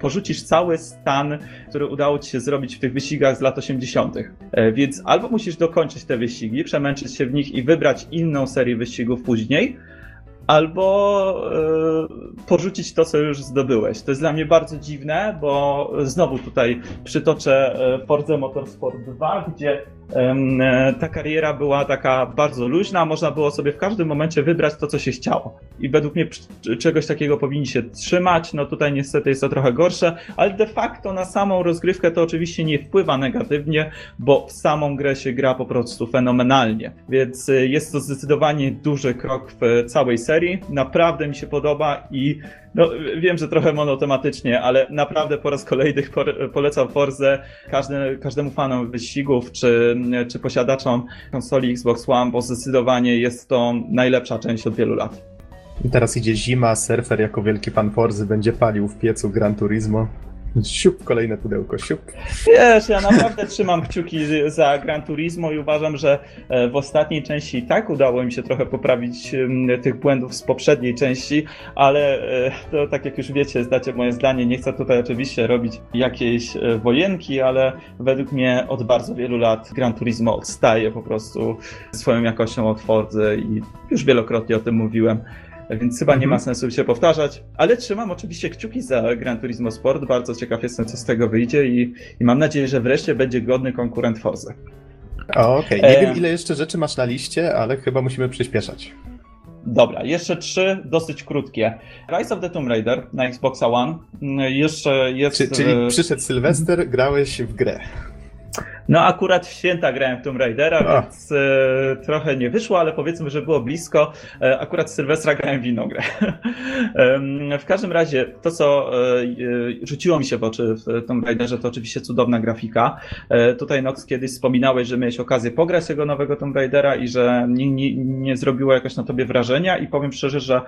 porzucisz cały stan, który udało ci się zrobić w tych wyścigach z lat 80. Yy, e, więc albo musisz dokończyć te wyścigi, przemęczyć się w nich i wybrać inną serię wyścigów później, albo y, porzucić to, co już zdobyłeś. To jest dla mnie bardzo dziwne, bo znowu tutaj przytoczę e, Forza Motorsport 2, gdzie ta kariera była taka bardzo luźna, można było sobie w każdym momencie wybrać to, co się chciało. I według mnie czegoś takiego powinni się trzymać. No tutaj niestety jest to trochę gorsze, ale de facto na samą rozgrywkę to oczywiście nie wpływa negatywnie, bo w samą grę się gra po prostu fenomenalnie. Więc e, jest to zdecydowanie duży krok w całej serii. Naprawdę mi się podoba i no, wiem, że trochę monotematycznie, ale naprawdę po raz kolejny polecam Forzę każdy, każdemu fanom wyścigów czy, czy posiadaczom konsoli Xbox One, bo zdecydowanie jest to najlepsza część od wielu lat. I teraz idzie zima, surfer jako wielki pan Forzy będzie palił w piecu Gran Turismo. Siup, kolejne pudełko, siup. Wiesz, ja naprawdę trzymam kciuki za Gran Turismo i uważam, że e, w ostatniej części tak udało mi się trochę poprawić tych błędów z poprzedniej części, ale e, to tak jak już wiecie, zdacie moje zdanie, nie chcę tutaj oczywiście robić jakiejś e, wojenki, ale według mnie od bardzo wielu lat Gran Turismo odstaje po prostu swoją jakością od Fordy i już wielokrotnie o tym mówiłem więc chyba nie ma mhm. sensu się powtarzać, ale trzymam oczywiście kciuki za Gran Turismo Sport, bardzo ciekaw jestem, co z tego wyjdzie i, i mam nadzieję, że wreszcie będzie godny konkurent Forza. Okej, okay. nie e... wiem ile jeszcze rzeczy masz na liście, ale chyba musimy przyspieszać. Dobra, jeszcze trzy dosyć krótkie. Rise of the Tomb Raider na Xboxa One. Mm, jeszcze jest. Czy, czyli przyszedł Sylwester, grałeś w grę. No akurat w święta grałem w Tomb Raidera, A. więc e, trochę nie wyszło, ale powiedzmy, że było blisko. E, akurat Sylwestra grałem w inną grę. e, w każdym razie to, co e, e, rzuciło mi się w oczy w Tomb Raiderze, to oczywiście cudowna grafika. E, tutaj Nox kiedyś wspominałeś, że miałeś okazję pograć jego nowego Tomb Raidera i że nie, nie, nie zrobiło jakoś na tobie wrażenia i powiem szczerze, że...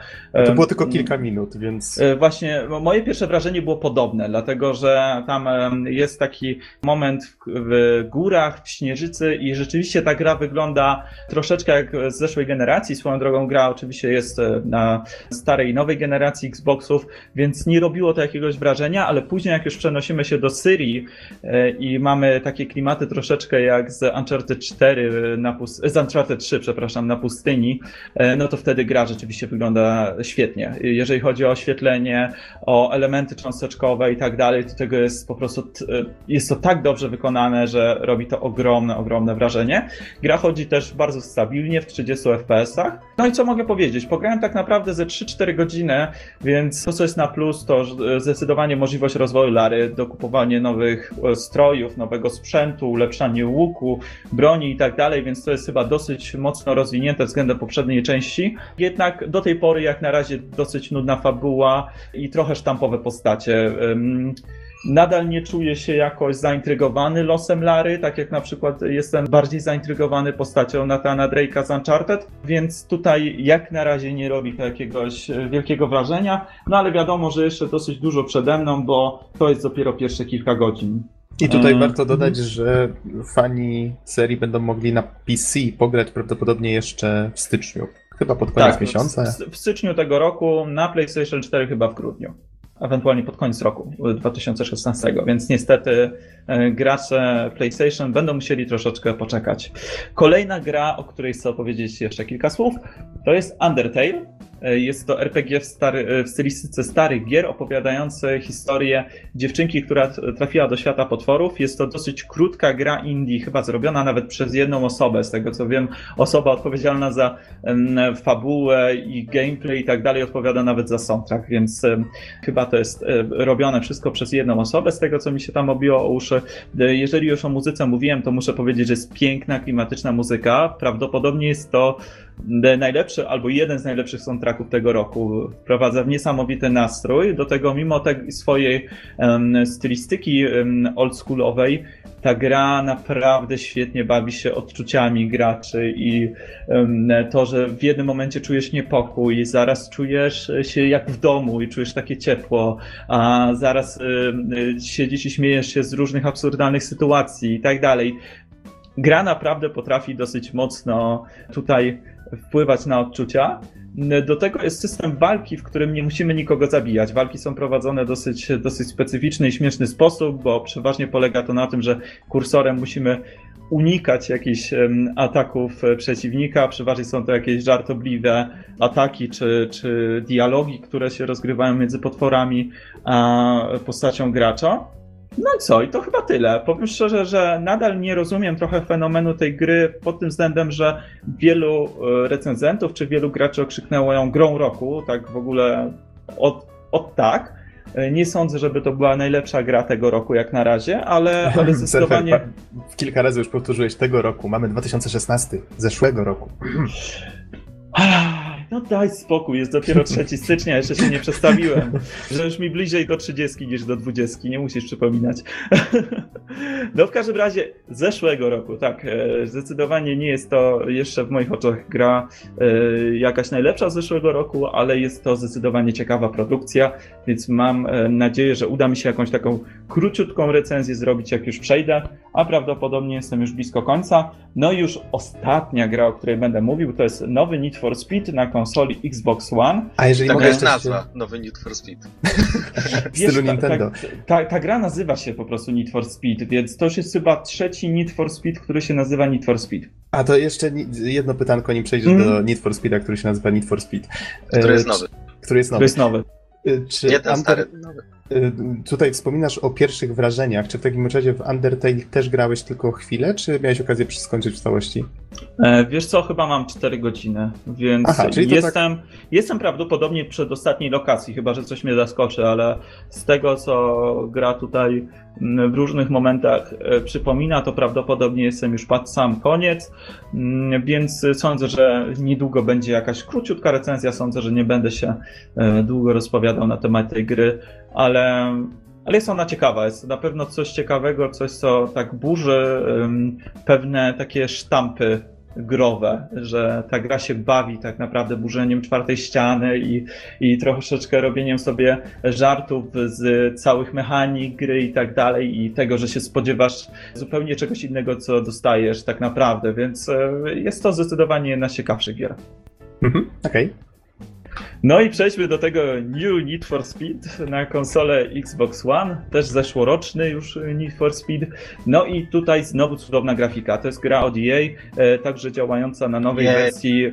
to było tylko kilka minut, więc... Właśnie, moje pierwsze wrażenie było podobne, dlatego, że tam jest taki moment w, w górach, w Śnieżycy i rzeczywiście ta gra wygląda troszeczkę jak z zeszłej generacji. Swoją drogą gra oczywiście jest e, na starej i nowej generacji Xboxów, więc nie robiło to jakiegoś wrażenia, ale później jak już przenosimy się do Syrii e, i mamy takie klimaty troszeczkę jak z Uncharted 4 na pust- z Uncharted 3, przepraszam, na pustyni, e, no to wtedy gra rzeczywiście wygląda świetnie. Jeżeli chodzi o oświetlenie, o elementy cząsteczkowe i tak dalej, to tego jest po prostu, jest to tak dobrze wykonane, że robi to ogromne, ogromne wrażenie. Gra chodzi też bardzo stabilnie w 30 FPS-ach. No i co mogę powiedzieć? Pograłem tak naprawdę ze 3-4 godziny, więc to, co jest na plus, to zdecydowanie możliwość rozwoju Lary, dokupowanie nowych e, strojów, nowego sprzętu, ulepszanie łuku, broni i tak dalej, więc to jest chyba dosyć mocno rozwinięte względem poprzedniej części. Jednak do tej pory, jak na razie, dosyć nudna fabuła i trochę sztampowe postacie. Nadal nie czuję się jakoś zaintrygowany losem Lary, tak jak na przykład jestem bardziej zaintrygowany postacią Natana Drake'a z Uncharted, więc tutaj jak na razie nie robi to jakiegoś wielkiego wrażenia, no ale wiadomo, że jeszcze dosyć dużo przede mną, bo to jest dopiero pierwsze kilka godzin. I tutaj um, warto dodać, że fani serii będą mogli na PC pograć prawdopodobnie jeszcze w styczniu. Chyba pod koniec tak, miesiąca. W, w styczniu tego roku, na PlayStation 4 chyba w grudniu ewentualnie pod koniec roku 2016, więc niestety e, gracze PlayStation będą musieli troszeczkę poczekać. Kolejna gra, o której chcę opowiedzieć jeszcze kilka słów, to jest Undertale. E, jest to RPG w, stary, e, w stylistyce starych gier, opowiadające historię dziewczynki, która trafiła do świata potworów. Jest to dosyć krótka gra indie, chyba zrobiona nawet przez jedną osobę. Z tego co wiem, osoba odpowiedzialna za fabułę i gameplay i tak dalej odpowiada nawet za soundtrack, więc chyba to jest um, robione wszystko przez jedną osobę. Z tego co mi się tam obiło o uszy. Jeżeli już o muzyce mówiłem, to muszę powiedzieć, że jest piękna, klimatyczna muzyka. Prawdopodobnie jest to najlepszy albo jeden z najlepszych soundtracków tego roku. Wprowadza w niesamowity nastrój. Do tego, mimo tej swojej um, stylistyki um, oldschoolowej, ta gra naprawdę świetnie bawi się odczuciami graczy i um, to, że w jednym momencie czujesz niepokój, zaraz czujesz się jak w domu i czujesz takie ciepło, a zaraz siedzisz i śmiejesz się z różnych absurdalnych sytuacji i tak dalej. Gra naprawdę potrafi dosyć mocno tutaj wpływać na odczucia. Do tego jest system walki, w którym nie musimy nikogo zabijać. Walki są prowadzone dosyć, dosyć specyficzny i śmieszny sposób, bo przeważnie polega to na tym, że kursorem musimy unikać jakichś ataków e, przeciwnika. Przeważnie są to jakieś żartobliwe ataki czy, czy dialogi, które się rozgrywają między potworami a postacią gracza. No i co? I to chyba tyle. Powiem szczerze, że nadal nie rozumiem trochę fenomenu tej gry pod tym względem, że wielu e, recenzentów czy wielu graczy okrzyknęło ją grą roku, tak w ogóle od, od tak. E, nie sądzę, żeby to była najlepsza gra tego roku jak na razie, ale, ale zdecydowanie... Kilka razy już powtórzyłeś tego roku, mamy 2016, zeszłego roku. no daj spokój, jest dopiero 3 stycznia, jeszcze się nie przestawiłem, że już mi bliżej do 30 niż do 20, nie musisz przypominać. No w każdym razie zeszłego roku, tak, e, zdecydowanie nie jest to jeszcze w moich oczach gra e, jakaś najlepsza z zeszłego roku, ale jest to zdecydowanie ciekawa produkcja, więc mam e, nadzieję, że uda mi się jakąś taką króciutką recenzję zrobić, jak już przejdę, a prawdopodobnie jestem już blisko końca. No i już ostatnia gra, o której będę mówił, to jest nowy Need for Speed na konsoli Xbox One. A jeżeli Taka mogę jest nazwa, się- nowy Need for Speed. w stylu ta, Nintendo. Ta, ta, ta gra nazywa się po prostu Need for Speed, więc to już jest chyba trzeci Need for Speed, który się nazywa Need for Speed. A to jeszcze jedno pytanko, nim przejdziesz Mhm. do Need for Speeda, który się nazywa Need for Speed. Który E, jest nowy. Który jest nowy. jest nowy. E, Czy Nie ten Under- stary. Nowy. e, Tutaj wspominasz o pierwszych wrażeniach. Czy w takim razie w Undertale też grałeś tylko chwilę, czy miałeś okazję skończyć w całości? E, wiesz co, chyba mam 4 godziny, więc Aha, to tak- jestem, jestem prawdopodobnie przed ostatniej lokacji, chyba że coś mnie zaskoczy, ale z tego co gra tutaj mm, w różnych momentach e, przypomina, to prawdopodobnie jestem już pod sam koniec, mm, więc sądzę, że niedługo będzie jakaś króciutka recenzja, sądzę, że nie będę się e, długo rozpowiadał na temat tej gry, ale ale jest ona ciekawa, jest na pewno coś ciekawego, coś co tak burzy em, pewne takie sztampy growe, że ta gra się bawi tak naprawdę burzeniem czwartej ściany i, i troszeczkę robieniem sobie żartów z całych mechanik gry i tak dalej i tego, że się spodziewasz zupełnie czegoś innego, co dostajesz tak naprawdę, więc e, jest to zdecydowanie jedna z ciekawszych gier. Mhm, Okej. No i przejdźmy do tego New Need for Speed na konsolę Xbox One, też zeszłoroczny już Need for Speed. No i tutaj znowu cudowna grafika. To jest gra od EA, e, także działająca na nowej Nie. wersji, e,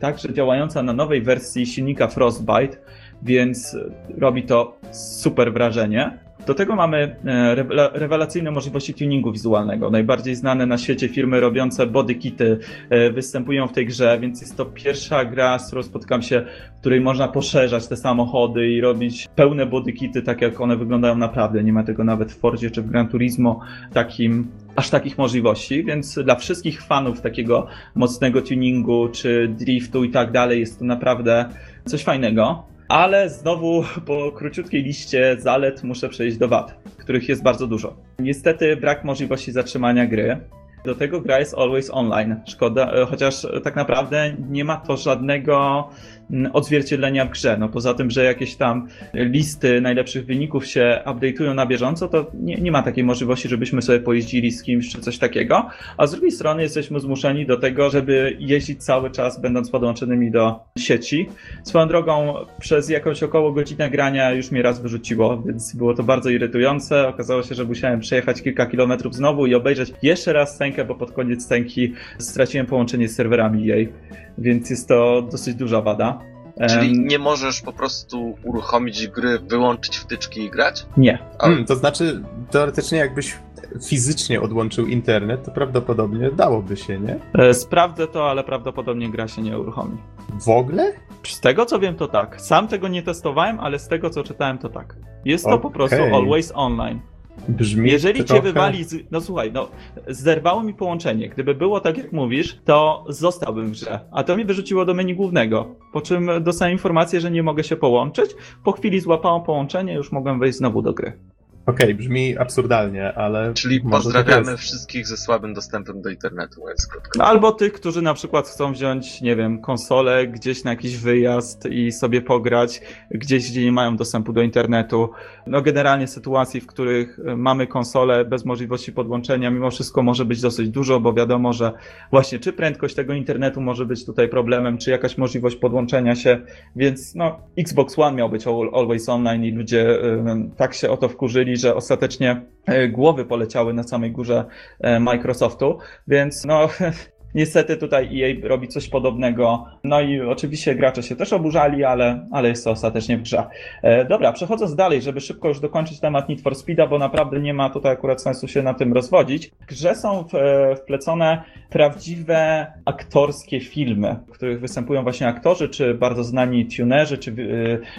także działająca na nowej wersji silnika Frostbite, więc robi to super wrażenie. Do tego mamy e, rewela- rewelacyjne możliwości tuningu wizualnego. Najbardziej znane na świecie firmy robiące bodykity e, występują w tej grze, więc jest to pierwsza gra, z którą spotkam się, w której można poszerzać te samochody i robić pełne bodykity, tak jak one wyglądają naprawdę. Nie ma tego nawet w Fordzie czy w Gran Turismo takim, aż takich możliwości, więc dla wszystkich fanów takiego mocnego tuningu czy driftu i tak dalej jest to naprawdę coś fajnego. Ale znowu po króciutkiej liście zalet muszę przejść do wad, których jest bardzo dużo. Niestety brak możliwości zatrzymania gry. Do tego gra jest always online. Szkoda, e, chociaż tak naprawdę nie ma to żadnego odzwierciedlenia w grze. No poza tym, że jakieś tam listy najlepszych wyników się update'ują na bieżąco, to nie, nie ma takiej możliwości, żebyśmy sobie pojeździli z kimś czy coś takiego. A z drugiej strony jesteśmy zmuszeni do tego, żeby jeździć cały czas, będąc podłączonymi do sieci. Swoją drogą, przez jakąś około godzinę grania już mnie raz wyrzuciło, więc było to bardzo irytujące. Okazało się, że musiałem przejechać kilka kilometrów znowu i obejrzeć jeszcze raz scenkę, bo pod koniec scenki straciłem połączenie z serwerami jej, więc jest to dosyć duża wada. Czyli nie możesz po prostu uruchomić gry, wyłączyć wtyczki i grać? nie. A, Hmm, to znaczy, teoretycznie jakbyś fizycznie odłączył internet, to prawdopodobnie dałoby się, nie? E, Sprawdzę to, ale prawdopodobnie gra się nie uruchomi. W ogóle? Z tego co wiem, to tak. Sam tego nie testowałem, ale z tego co czytałem, to tak. Jest to po Okej. prostu always online. Brzmi Jeżeli cię trochę... wywali, z... no słuchaj, no zerwało mi połączenie. Gdyby było tak jak mówisz, to zostałbym w grze. A to mi wyrzuciło do menu głównego. Po czym dostałem informację, że nie mogę się połączyć. Po chwili złapałem połączenie, już mogłem wejść znowu do gry. Okej, brzmi absurdalnie, ale... Czyli tak pozdrawiamy wszystkich ze słabym dostępem do internetu, mówiąc krótko. No, albo tych, którzy na przykład chcą wziąć, nie wiem, konsolę gdzieś na jakiś wyjazd i sobie pograć gdzieś, gdzie nie mają dostępu do internetu. No generalnie sytuacji, w których e, mamy konsolę bez możliwości podłączenia, mimo wszystko może być dosyć dużo, bo wiadomo, że właśnie czy prędkość tego internetu może być tutaj problemem, czy jakaś możliwość podłączenia się, więc no Xbox One miał być al- always online i ludzie e, tak się o to wkurzyli, że ostatecznie e, głowy poleciały na samej górze e, Microsoftu, więc no niestety tutaj EA robi coś podobnego. No i oczywiście gracze się też oburzali, ale, ale jest to ostatecznie w grze. E, dobra, przechodząc dalej, żeby szybko już dokończyć temat Need for Speeda, bo naprawdę nie ma tutaj akurat sensu się na tym rozwodzić. W grze są w, e, wplecone prawdziwe aktorskie filmy, w których występują właśnie aktorzy, czy bardzo znani tunerzy, czy,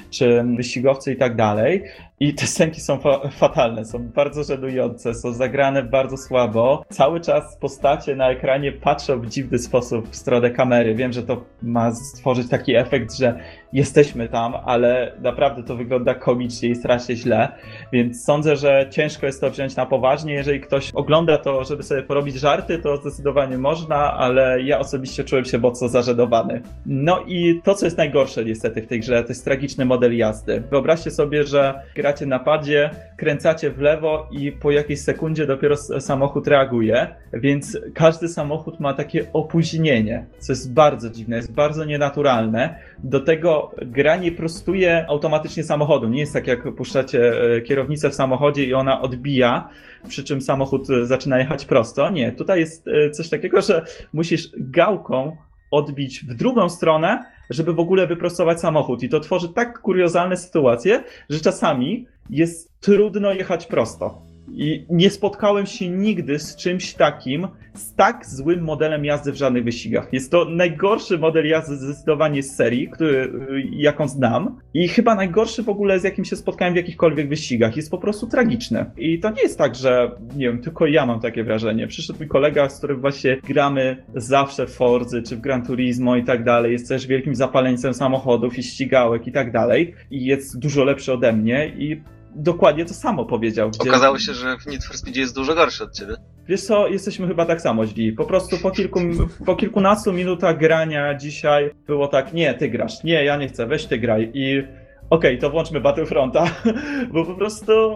czy wyścigowcy i tak dalej. I te scenki są fa fatalne, są bardzo żenujące, są zagrane bardzo słabo. Cały czas postacie na ekranie patrzą w dziwny sposób w stronę kamery. Wiem, że to ma stworzyć taki efekt, że jesteśmy tam, ale naprawdę to wygląda komicznie i strasznie źle, więc sądzę, że ciężko jest to wziąć na poważnie. Jeżeli ktoś ogląda to, żeby sobie porobić żarty, to zdecydowanie można, ale ja osobiście czułem się mocno zażenowany. No i to, co jest najgorsze niestety w tej grze, to jest tragiczny model jazdy. Wyobraźcie sobie, że gracie na padzie, kręcacie w lewo i po jakiejś sekundzie dopiero samochód reaguje, więc każdy samochód ma takie opóźnienie, co jest bardzo dziwne, jest bardzo nienaturalne. Do tego gra nie prostuje automatycznie samochodu. Nie jest tak, jak puszczacie e, kierownicę w samochodzie i ona odbija, przy czym samochód zaczyna jechać prosto. Nie, tutaj jest e, coś takiego, że musisz gałką odbić w drugą stronę, żeby w ogóle wyprostować samochód. I to tworzy tak kuriozalne sytuacje, że czasami jest trudno jechać prosto. I nie spotkałem się nigdy z czymś takim, z tak złym modelem jazdy w żadnych wyścigach. Jest to najgorszy model jazdy zdecydowanie z serii, który, jaką znam. I chyba najgorszy w ogóle, z jakim się spotkałem w jakichkolwiek wyścigach. Jest po prostu tragiczny. I to nie jest tak, że nie wiem, tylko ja mam takie wrażenie. Przyszedł mój kolega, z którym właśnie gramy zawsze w Forzy czy w Gran Turismo i tak dalej. Jest też wielkim zapaleńcem samochodów i ścigałek i tak dalej. I jest dużo lepszy ode mnie i dokładnie to samo powiedział. Gdzie... Okazało się, że w Need for jest dużo gorszy od ciebie. Wiesz co, jesteśmy chyba tak samo źli. Po prostu po, kilku, po kilkunastu minutach grania dzisiaj było tak, nie, ty grasz, nie, ja nie chcę, weź ty graj. I okej, okay, to włączmy Battlefronta, bo po prostu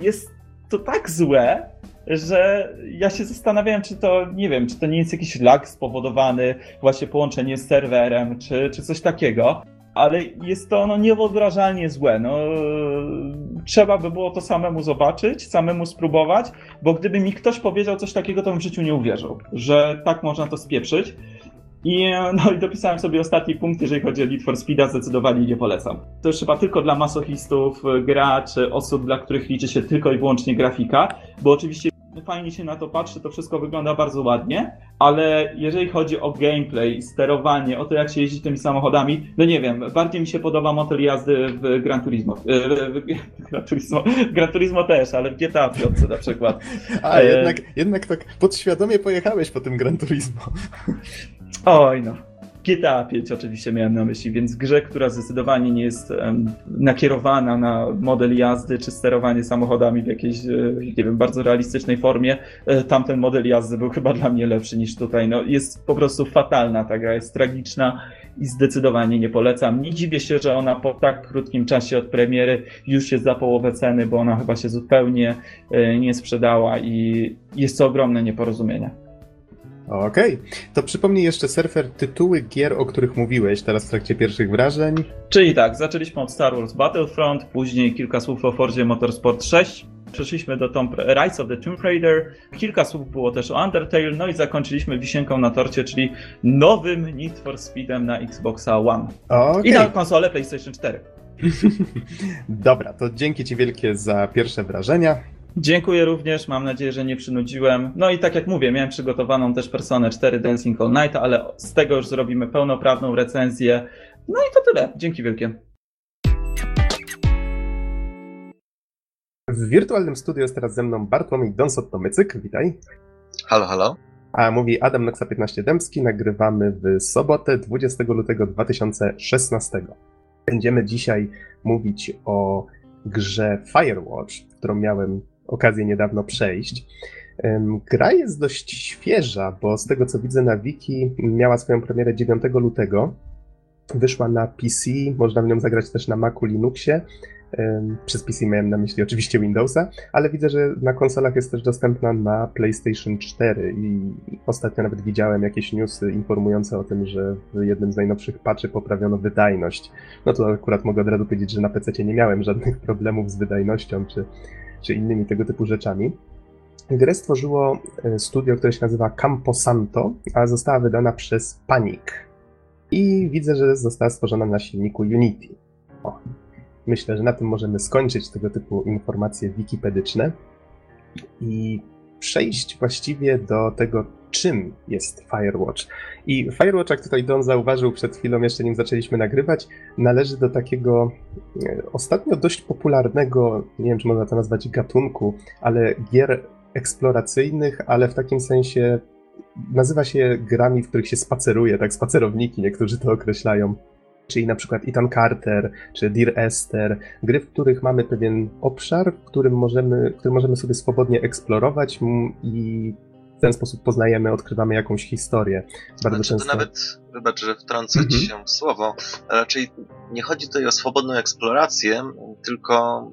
jest to tak złe, że ja się zastanawiałem, czy to, nie wiem, czy to nie jest jakiś lag spowodowany właśnie połączenie z serwerem, czy, czy coś takiego ale jest to no, niewyobrażalnie złe. No, trzeba by było to samemu zobaczyć, samemu spróbować, bo gdyby mi ktoś powiedział coś takiego, to bym w życiu nie uwierzył, że tak można to spieprzyć. I, no, i dopisałem sobie ostatni punkt, jeżeli chodzi o Need for Speeda, zdecydowanie nie polecam. To już chyba tylko dla masochistów, graczy, osób, dla których liczy się tylko i wyłącznie grafika, bo oczywiście fajnie się na to patrzy, to wszystko wygląda bardzo ładnie, ale jeżeli chodzi o gameplay, sterowanie, o to jak się jeździ tymi samochodami, no nie wiem, bardziej mi się podoba motor jazdy w Gran Turismo. E, w, w, Gran Turismo, Gran Turismo też, ale w GTA 5 na przykład. A, e... jednak, jednak tak podświadomie pojechałeś po tym Gran Turismo. Oj no. GTA 5 oczywiście miałem na myśli, więc grze, która zdecydowanie nie jest nakierowana na model jazdy czy sterowanie samochodami w jakiejś, e, nie wiem, bardzo realistycznej formie, e, tamten model jazdy był chyba dla mnie lepszy niż tutaj. No, jest po prostu fatalna ta gra, jest tragiczna i zdecydowanie nie polecam. Nie dziwię się, że ona po tak krótkim czasie od premiery już jest za połowę ceny, bo ona chyba się zupełnie e, nie sprzedała i jest to ogromne nieporozumienie. Okej, okay. to przypomnij jeszcze surfer tytuły gier, o których mówiłeś teraz w trakcie pierwszych wrażeń. Czyli tak, zaczęliśmy od Star Wars Battlefront, później kilka słów o Forzie Motorsport 6, przeszliśmy do Tomb Rise of the Tomb Raider, kilka słów było też o Undertale, no i zakończyliśmy wisienką na torcie, czyli nowym Need for Speedem na Xboxa One. Okay. I na konsolę PlayStation 4. Dobra, to dzięki Ci wielkie za pierwsze wrażenia. Dziękuję również, mam nadzieję, że nie przynudziłem. No i tak jak mówię, miałem przygotowaną też Personę 4 Dancing All Night, ale z tego już zrobimy pełnoprawną recenzję. No i to tyle. Dzięki wielkie. W wirtualnym studiu jest teraz ze mną Bartłomiej Donsot-Tomycyk. Witaj. Halo, halo. A mówi Adam Noxa 15 Dębski. Nagrywamy w sobotę 20 lutego 2016. Będziemy dzisiaj mówić o grze Firewatch, którą miałem okazję niedawno przejść. Gra jest dość świeża, bo z tego co widzę na wiki miała swoją premierę 9 lutego. Wyszła na PC, można w nią zagrać też na Macu Linuxie. Przez PC miałem na myśli oczywiście Windowsa, ale widzę, że na konsolach jest też dostępna na PlayStation 4 i ostatnio nawet widziałem jakieś newsy informujące o tym, że w jednym z najnowszych patchy poprawiono wydajność. No to akurat mogę od razu powiedzieć, że na PC nie miałem żadnych problemów z wydajnością czy czy innymi tego typu rzeczami. Grę stworzyło e, studio, które się nazywa Camposanto, a została wydana przez Panic. I widzę, że została stworzona na silniku Unity. O, myślę, że na tym możemy skończyć tego typu informacje wikipedyczne i przejść właściwie do tego, czym jest Firewatch. I Firewatch, jak tutaj Don zauważył przed chwilą, jeszcze nim zaczęliśmy nagrywać, należy do takiego e, ostatnio dość popularnego, nie wiem czy można to nazwać gatunku, ale gier eksploracyjnych, ale w takim sensie nazywa się grami, w których się spaceruje, tak spacerowniki, niektórzy to określają. Czyli na przykład Ethan Carter, czy Dear Esther, gry, w których mamy pewien obszar, w którym możemy, który możemy sobie swobodnie eksplorować i ten sposób poznajemy, odkrywamy jakąś historię. Bardzo znaczy, często. To nawet, wybacz, że wtrącę mhm. ci się w słowo, raczej nie chodzi tutaj o swobodną eksplorację, tylko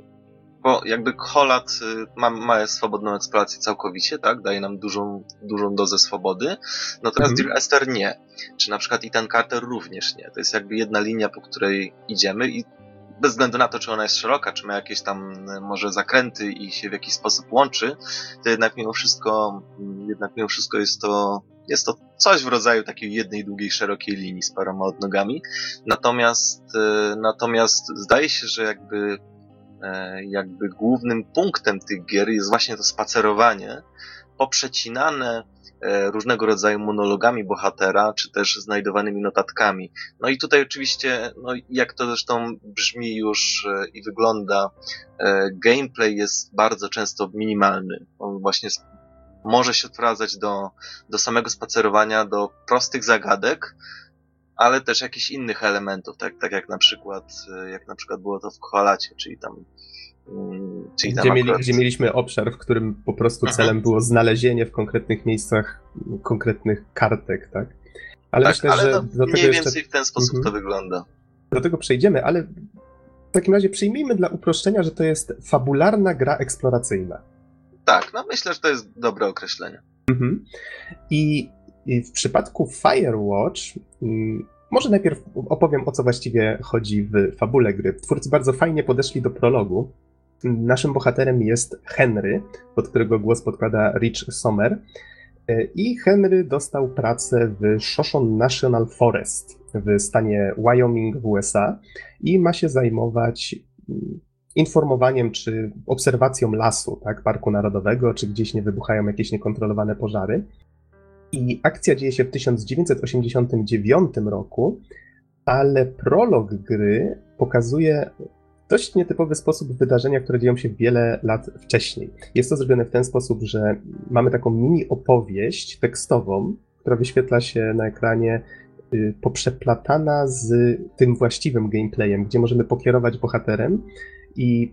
bo jakby Holat y, ma, ma swobodną eksplorację całkowicie, tak? Daje nam dużą, dużą dozę swobody. Natomiast mhm. Dear Esther nie. Czy na przykład Ethan Carter również nie. To jest jakby jedna linia, po której idziemy i bez względu na to, czy ona jest szeroka, czy ma jakieś tam y, może zakręty i się w jakiś sposób łączy, to jednak mimo wszystko, mm, jednak mimo wszystko jest to, jest to coś w rodzaju takiej jednej długiej, szerokiej linii z paroma odnogami. Natomiast, y, natomiast zdaje się, że jakby E, jakby głównym punktem tych gier jest właśnie to spacerowanie, poprzecinane e, różnego rodzaju monologami bohatera, czy też znajdowanymi notatkami. No i tutaj oczywiście, no jak to zresztą brzmi już e, i wygląda, gameplay jest bardzo często minimalny. On właśnie może się odprowadzać do, do samego spacerowania, do prostych zagadek, ale też jakichś innych elementów, tak, tak jak na przykład, e, jak na przykład było to w Koalacie, czyli tam Czyli gdzie, mieli, gdzie, mieliśmy obszar, w którym po prostu Aha. celem było znalezienie w konkretnych miejscach konkretnych kartek, tak? Ale tak, myślę, ale że do mniej więcej jeszcze... w ten sposób mhm. to wygląda. Do tego przejdziemy, ale w takim razie przyjmijmy dla uproszczenia, że to jest fabularna gra eksploracyjna. Tak, no myślę, że to jest dobre określenie. Mhm. I i w przypadku Firewatch, mm, może najpierw opowiem o co właściwie chodzi w fabule gry. Twórcy bardzo fajnie podeszli do prologu. Naszym bohaterem jest Henry, pod którego głos podkłada Rich Sommer. E, I Henry dostał pracę w Shoshone National Forest w stanie Wyoming w USA i ma się zajmować mm, informowaniem czy obserwacją lasu, tak, parku narodowego, czy gdzieś nie wybuchają jakieś niekontrolowane pożary. I akcja dzieje się w 1989 roku, ale prolog gry pokazuje dość nietypowy sposób wydarzenia, które dzieją się wiele lat wcześniej. Jest to zrobione w ten sposób, że mamy taką mini opowieść tekstową, która wyświetla się na ekranie y, poprzeplatana z tym właściwym gameplayem, gdzie możemy pokierować bohaterem i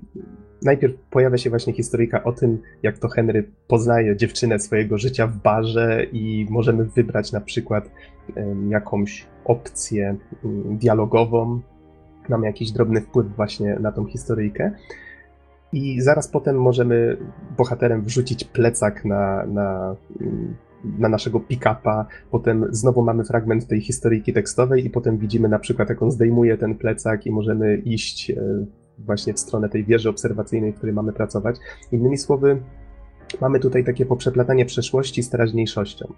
najpierw pojawia się właśnie historyjka o tym, jak to Henry poznaje dziewczynę swojego życia w barze i możemy wybrać na przykład jakąś opcję mm, dialogową. Mamy jakiś drobny wpływ właśnie na tą historyjkę. I zaraz potem możemy bohaterem wrzucić plecak na, na, na naszego pick-upa, potem znowu mamy fragment tej historyjki tekstowej i potem widzimy na przykład, jak on zdejmuje ten plecak i możemy iść e, właśnie w stronę tej wieży obserwacyjnej, w której mamy pracować. Innymi słowy, mamy tutaj takie poprzeplatanie przeszłości z teraźniejszością.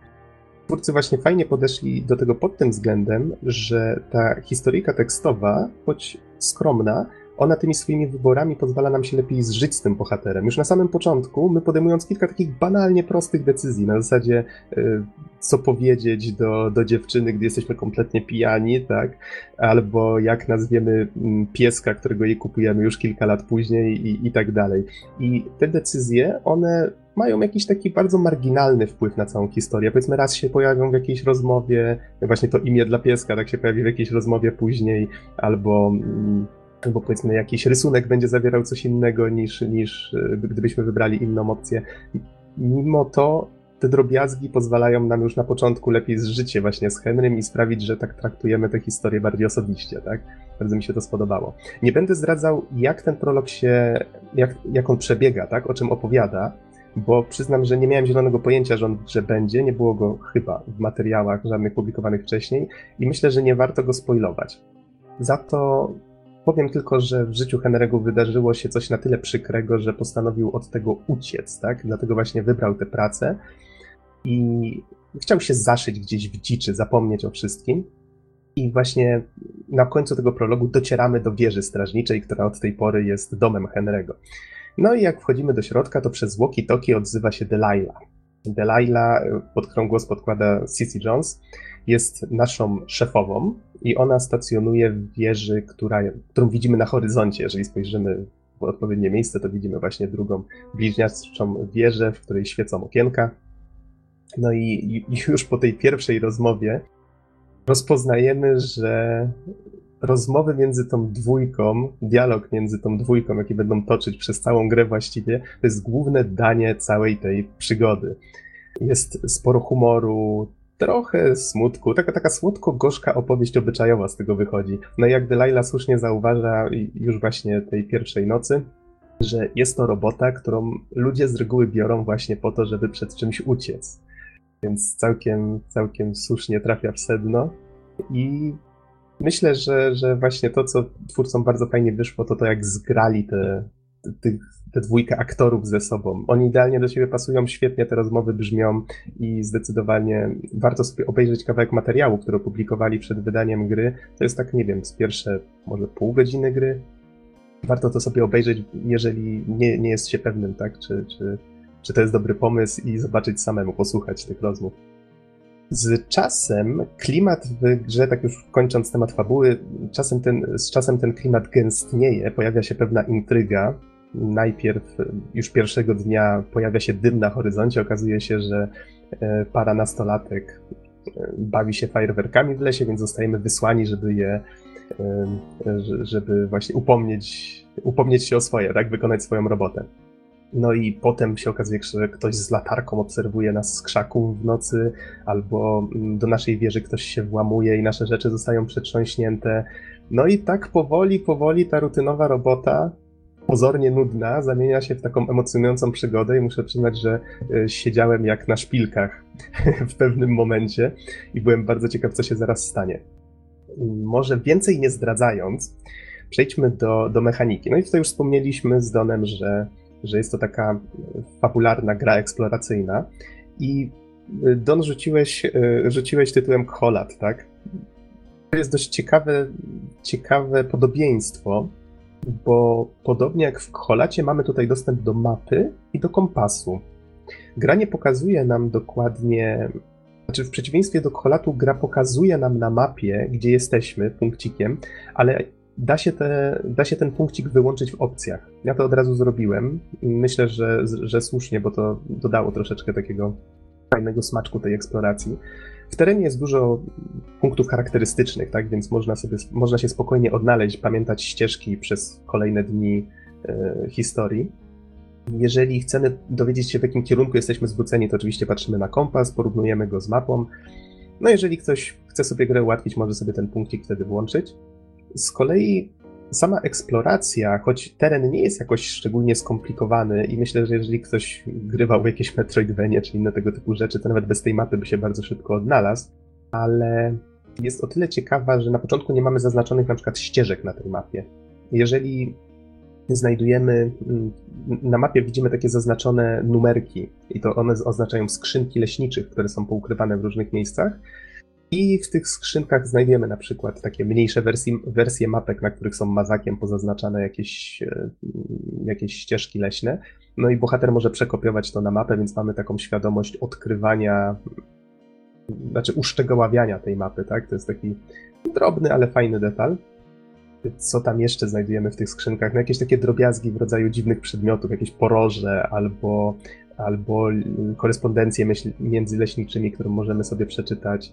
Twórcy właśnie fajnie podeszli do tego pod tym względem, że ta historyjka tekstowa, choć skromna, ona tymi swoimi wyborami pozwala nam się lepiej zżyć z tym bohaterem. Już na samym początku, my podejmując kilka takich banalnie prostych decyzji, na zasadzie y, co powiedzieć do, do dziewczyny, gdy jesteśmy kompletnie pijani, tak? Albo jak nazwiemy mm, pieska, którego jej kupujemy już kilka lat później i, i tak dalej. I te decyzje, one mają jakiś taki bardzo marginalny wpływ na całą historię. Powiedzmy, raz się pojawią w jakiejś rozmowie, właśnie to imię dla pieska, tak się pojawi w jakiejś rozmowie później, albo mm, albo powiedzmy jakiś rysunek będzie zawierał coś innego niż, niż e, gdybyśmy wybrali inną opcję. Mimo to te drobiazgi pozwalają nam już na początku lepiej zżyć się właśnie z Henrym i sprawić, że tak traktujemy tę historię bardziej osobiście, tak? Bardzo mi się to spodobało. Nie będę zdradzał, jak ten prolog się, jak, jak on przebiega, tak? O czym opowiada, bo przyznam, że nie miałem zielonego pojęcia, że on że będzie, nie było go chyba w materiałach żadnych publikowanych wcześniej i myślę, że nie warto go spoilować. Za to Powiem tylko, że w życiu Henry'ego wydarzyło się coś na tyle przykrego, że postanowił od tego uciec, tak? Dlatego właśnie wybrał tę pracę i chciał się zaszyć gdzieś w dziczy, zapomnieć o wszystkim. I właśnie na końcu tego prologu docieramy do wieży strażniczej, która od tej pory jest domem Henry'ego. No i jak wchodzimy do środka, to przez walkie-talkie odzywa się Delilah. Delilah, pod którą głos podkłada Cici Jones, jest naszą szefową i ona stacjonuje w wieży, która, którą widzimy na horyzoncie. Jeżeli spojrzymy w odpowiednie miejsce, to widzimy właśnie drugą bliźniaczą wieżę, w której świecą okienka. No i już po tej pierwszej rozmowie rozpoznajemy, że rozmowy między tą dwójką, dialog między tą dwójką, jaki będą toczyć przez całą grę właściwie, to jest główne danie całej tej przygody. Jest sporo humoru, trochę smutku, taka, taka słodko-gorzka opowieść obyczajowa z tego wychodzi. No i jak Delilah słusznie zauważa już właśnie tej pierwszej nocy, że jest to robota, którą ludzie z reguły biorą właśnie po to, żeby przed czymś uciec. Więc całkiem, całkiem słusznie trafia w sedno i myślę, że, że właśnie to, co twórcom bardzo fajnie wyszło, to to jak zgrali te, te, te dwójkę aktorów ze sobą. Oni idealnie do siebie pasują, świetnie te rozmowy brzmią i zdecydowanie warto sobie obejrzeć kawałek materiału, który opublikowali przed wydaniem gry. To jest tak, nie wiem, z pierwsze może pół godziny gry. Warto to sobie obejrzeć, jeżeli nie, nie jest się pewnym, tak, czy, czy, czy to jest dobry pomysł i zobaczyć samemu, posłuchać tych rozmów. Z czasem klimat w grze, tak już kończąc temat fabuły, czasem ten, z czasem ten klimat gęstnieje, pojawia się pewna intryga. Najpierw już pierwszego dnia pojawia się dym na horyzoncie, okazuje się, że e, para nastolatek e, bawi się fajerwerkami w lesie, więc zostajemy wysłani, żeby je, e, żeby właśnie upomnieć, upomnieć się o swoje, tak, wykonać swoją robotę. No i potem się okazuje, że ktoś z latarką obserwuje nas z krzaków w nocy, albo mm, do naszej wieży ktoś się włamuje i nasze rzeczy zostają przetrząśnięte. No i tak powoli, powoli ta rutynowa robota, pozornie nudna, zamienia się w taką emocjonującą przygodę i muszę przyznać, że e, siedziałem jak na szpilkach w pewnym momencie i byłem bardzo ciekaw, co się zaraz stanie. Może więcej nie zdradzając, przejdźmy do, do mechaniki. No i tutaj już wspomnieliśmy z Donem, że że jest to taka fabularna gra eksploracyjna. I y, Don rzuciłeś, y, rzuciłeś tytułem Kholat, tak? To jest dość ciekawe, ciekawe podobieństwo, bo podobnie jak w Kholacie mamy tutaj dostęp do mapy i do kompasu. Gra nie pokazuje nam dokładnie, znaczy w przeciwieństwie do Kholatu, gra pokazuje nam na mapie, gdzie jesteśmy, punkcikiem, ale da się, te, da się ten punkcik wyłączyć w opcjach. Ja to od razu zrobiłem. Myślę, że, że słusznie, bo to dodało troszeczkę takiego fajnego smaczku tej eksploracji. W terenie jest dużo punktów charakterystycznych, tak, więc można, sobie, można się spokojnie odnaleźć, pamiętać ścieżki przez kolejne dni e, historii. Jeżeli chcemy dowiedzieć się, w jakim kierunku jesteśmy zwróceni, to oczywiście patrzymy na kompas, porównujemy go z mapą. No jeżeli ktoś chce sobie grę ułatwić, może sobie ten punkcik wtedy włączyć. Z kolei sama eksploracja, choć teren nie jest jakoś szczególnie skomplikowany i myślę, że jeżeli ktoś grywał jakieś Metroidvania czy inne tego typu rzeczy, to nawet bez tej mapy by się bardzo szybko odnalazł, ale jest o tyle ciekawa, że na początku nie mamy zaznaczonych na przykład ścieżek na tej mapie. Jeżeli znajdujemy, mm, na mapie widzimy takie zaznaczone numerki i to one oznaczają skrzynki leśniczych, które są poukrywane w różnych miejscach, i w tych skrzynkach znajdziemy na przykład takie mniejsze wersje, wersje mapek, na których są mazakiem pozaznaczane jakieś, e, jakieś ścieżki leśne. No i bohater może przekopiować to na mapę, więc mamy taką świadomość odkrywania, znaczy uszczegóławiania tej mapy, tak? To jest taki drobny, ale fajny detal. Co tam jeszcze znajdujemy w tych skrzynkach? No jakieś takie drobiazgi w rodzaju dziwnych przedmiotów, jakieś poroże albo, albo korespondencje między leśniczymi, którą możemy sobie przeczytać.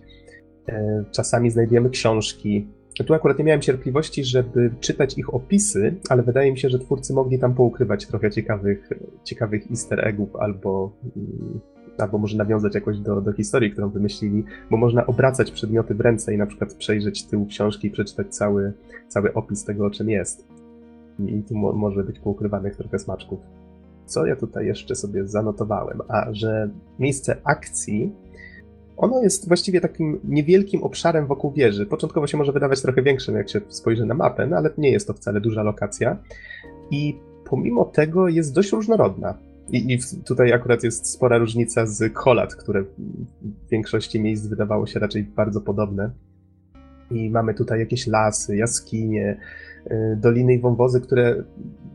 E, czasami znajdujemy książki. Tu akurat nie miałem cierpliwości, żeby czytać ich opisy, ale wydaje mi się, że twórcy mogli tam poukrywać trochę ciekawych, ciekawych easter eggów albo, mm, albo może nawiązać jakoś do, do historii, którą wymyślili, bo można obracać przedmioty w ręce i na przykład przejrzeć tył książki i przeczytać cały, cały opis tego, o czym jest. I tu mo może być poukrywanych trochę smaczków. Co ja tutaj jeszcze sobie zanotowałem? A, że miejsce akcji ono jest właściwie takim niewielkim obszarem wokół wieży. Początkowo się może wydawać trochę większym, jak się spojrzy na mapę, no ale nie jest to wcale duża lokacja. I pomimo tego jest dość różnorodna. I, I, tutaj akurat jest spora różnica z Kolat, które w większości miejsc wydawało się raczej bardzo podobne. i mamy tutaj jakieś lasy, jaskinie, y, doliny i wąwozy, które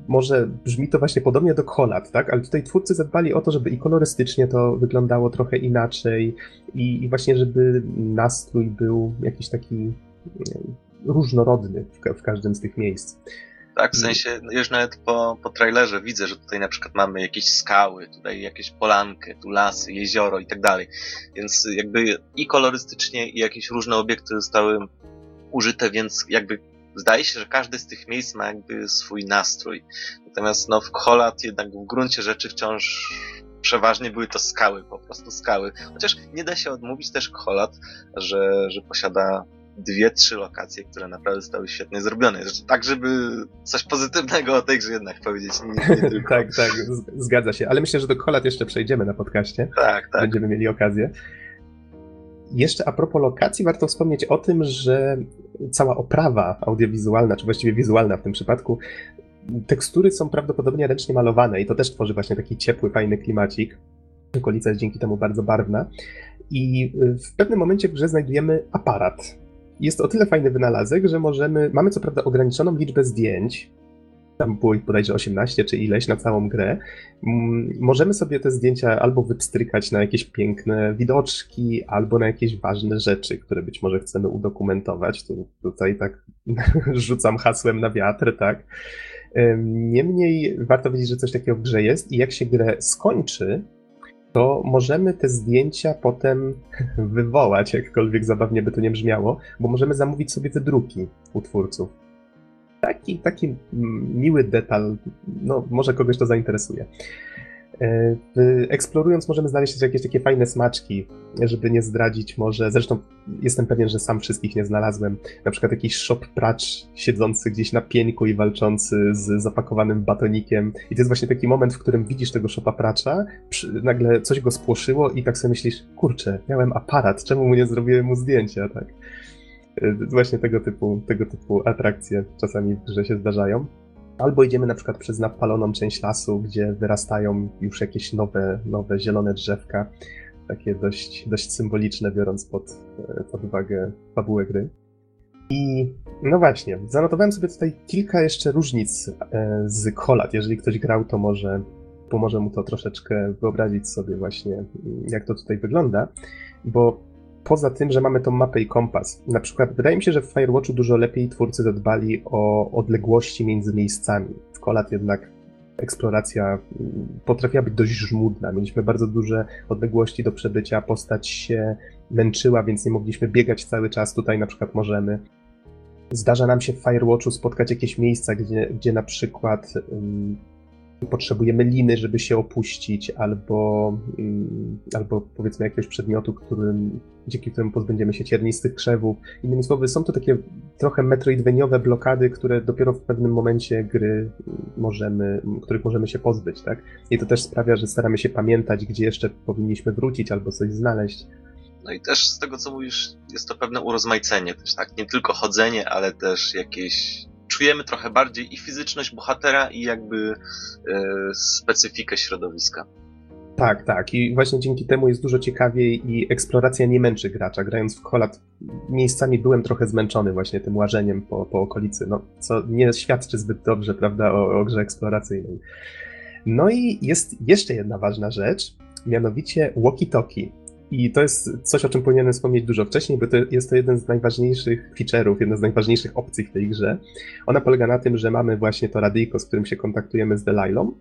może brzmi to właśnie podobnie do kolat, tak? Ale tutaj twórcy zadbali o to, żeby i kolorystycznie to wyglądało trochę inaczej i, i właśnie, żeby nastrój był jakiś taki różnorodny w, w każdym z tych miejsc. Tak, w sensie, no już nawet po, po trailerze widzę, że tutaj na przykład mamy jakieś skały, tutaj jakieś polankę, tu lasy, jezioro i tak dalej. Więc jakby i kolorystycznie, i jakieś różne obiekty zostały użyte, więc jakby zdaje się, że każdy z tych miejsc ma jakby swój nastrój. Natomiast no w Kolat jednak w gruncie rzeczy wciąż przeważnie były to skały, po prostu skały. Chociaż nie da się odmówić też Kolat, że, że posiada dwie, trzy lokacje, które naprawdę zostały świetnie zrobione. Tak, żeby coś pozytywnego o tej grze jednak powiedzieć. Nie, nie tylko. tak, tak, zgadza się. Ale myślę, że do Kolat jeszcze przejdziemy na podcaście. Tak, tak. Będziemy mieli okazję. Jeszcze a propos lokacji, warto wspomnieć o tym, że cała oprawa audiowizualna, czy właściwie wizualna w tym przypadku, tekstury są prawdopodobnie ręcznie malowane i to też tworzy właśnie taki ciepły, fajny klimacik. Okolica jest dzięki temu bardzo barwna. I w pewnym momencie w grze znajdujemy aparat, jest o tyle fajny wynalazek, że możemy, mamy co prawda ograniczoną liczbę zdjęć, tam było ich bodajże 18 czy ileś na całą grę, możemy sobie te zdjęcia albo wypstrykać na jakieś piękne widoczki, albo na jakieś ważne rzeczy, które być może chcemy udokumentować. Tu, tutaj tak rzucam hasłem na wiatr, tak. Niemniej warto wiedzieć, że coś takiego w grze jest i jak się grę skończy, to możemy te zdjęcia potem wywołać, jakkolwiek zabawnie by to nie brzmiało, bo możemy zamówić sobie wydruki u twórców. Taki, taki miły detal, no może kogoś to zainteresuje. E, eksplorując możemy znaleźć jakieś takie fajne smaczki, żeby nie zdradzić może, zresztą jestem pewien, że sam wszystkich nie znalazłem, na przykład jakiś shop pracz siedzący gdzieś na pieńku i walczący z zapakowanym batonikiem i to jest właśnie taki moment, w którym widzisz tego shopa pracza, nagle coś go spłoszyło i tak sobie myślisz, kurczę, miałem aparat, czemu mu nie zrobiłem mu zdjęcia, tak? E, właśnie tego typu, tego typu atrakcje czasami w grze się zdarzają. Albo idziemy na przykład przez napaloną część lasu, gdzie wyrastają już jakieś nowe, nowe zielone drzewka, takie dość, dość symboliczne, biorąc pod, pod uwagę fabułę gry. I no właśnie, zanotowałem sobie tutaj kilka jeszcze różnic e, z kolat. Jeżeli ktoś grał, to może pomoże mu to troszeczkę wyobrazić sobie właśnie, jak to tutaj wygląda, bo poza tym, że mamy tą mapę i kompas. Na przykład wydaje mi się, że w Firewatchu dużo lepiej twórcy zadbali o odległości między miejscami. W Kolat jednak eksploracja mm, potrafiła być dość żmudna. Mieliśmy bardzo duże odległości do przebycia, postać się męczyła, więc nie mogliśmy biegać cały czas. Tutaj na przykład możemy. Zdarza nam się w Firewatchu spotkać jakieś miejsca, gdzie, gdzie na przykład um, potrzebujemy liny, żeby się opuścić, albo, um, albo powiedzmy jakiegoś przedmiotu, którym dzięki któremu pozbędziemy się ciernistych krzewów. Innymi słowy, są to takie trochę metroidweniowe blokady, które dopiero w pewnym momencie gry możemy, których możemy się pozbyć, tak? I to też sprawia, że staramy się pamiętać, gdzie jeszcze powinniśmy wrócić albo coś znaleźć. No i też z tego, co mówisz, jest to pewne urozmaicenie też, tak? Nie tylko chodzenie, ale też jakieś czujemy trochę bardziej i fizyczność bohatera, i jakby e, specyfikę środowiska. Tak, tak. I właśnie dzięki temu jest dużo ciekawiej i eksploracja nie męczy gracza. Grając w Kolat miejscami byłem trochę zmęczony właśnie tym łażeniem po, po okolicy, no, co nie świadczy zbyt dobrze, prawda, o, o grze eksploracyjnej. No i jest jeszcze jedna ważna rzecz, mianowicie walkie-talkie. I to jest coś, o czym powinienem wspomnieć dużo wcześniej, bo to jest to jeden z najważniejszych feature'ów, jedna z najważniejszych opcji w tej grze. Ona polega na tym, że mamy właśnie to radyjko, z którym się kontaktujemy z Delilą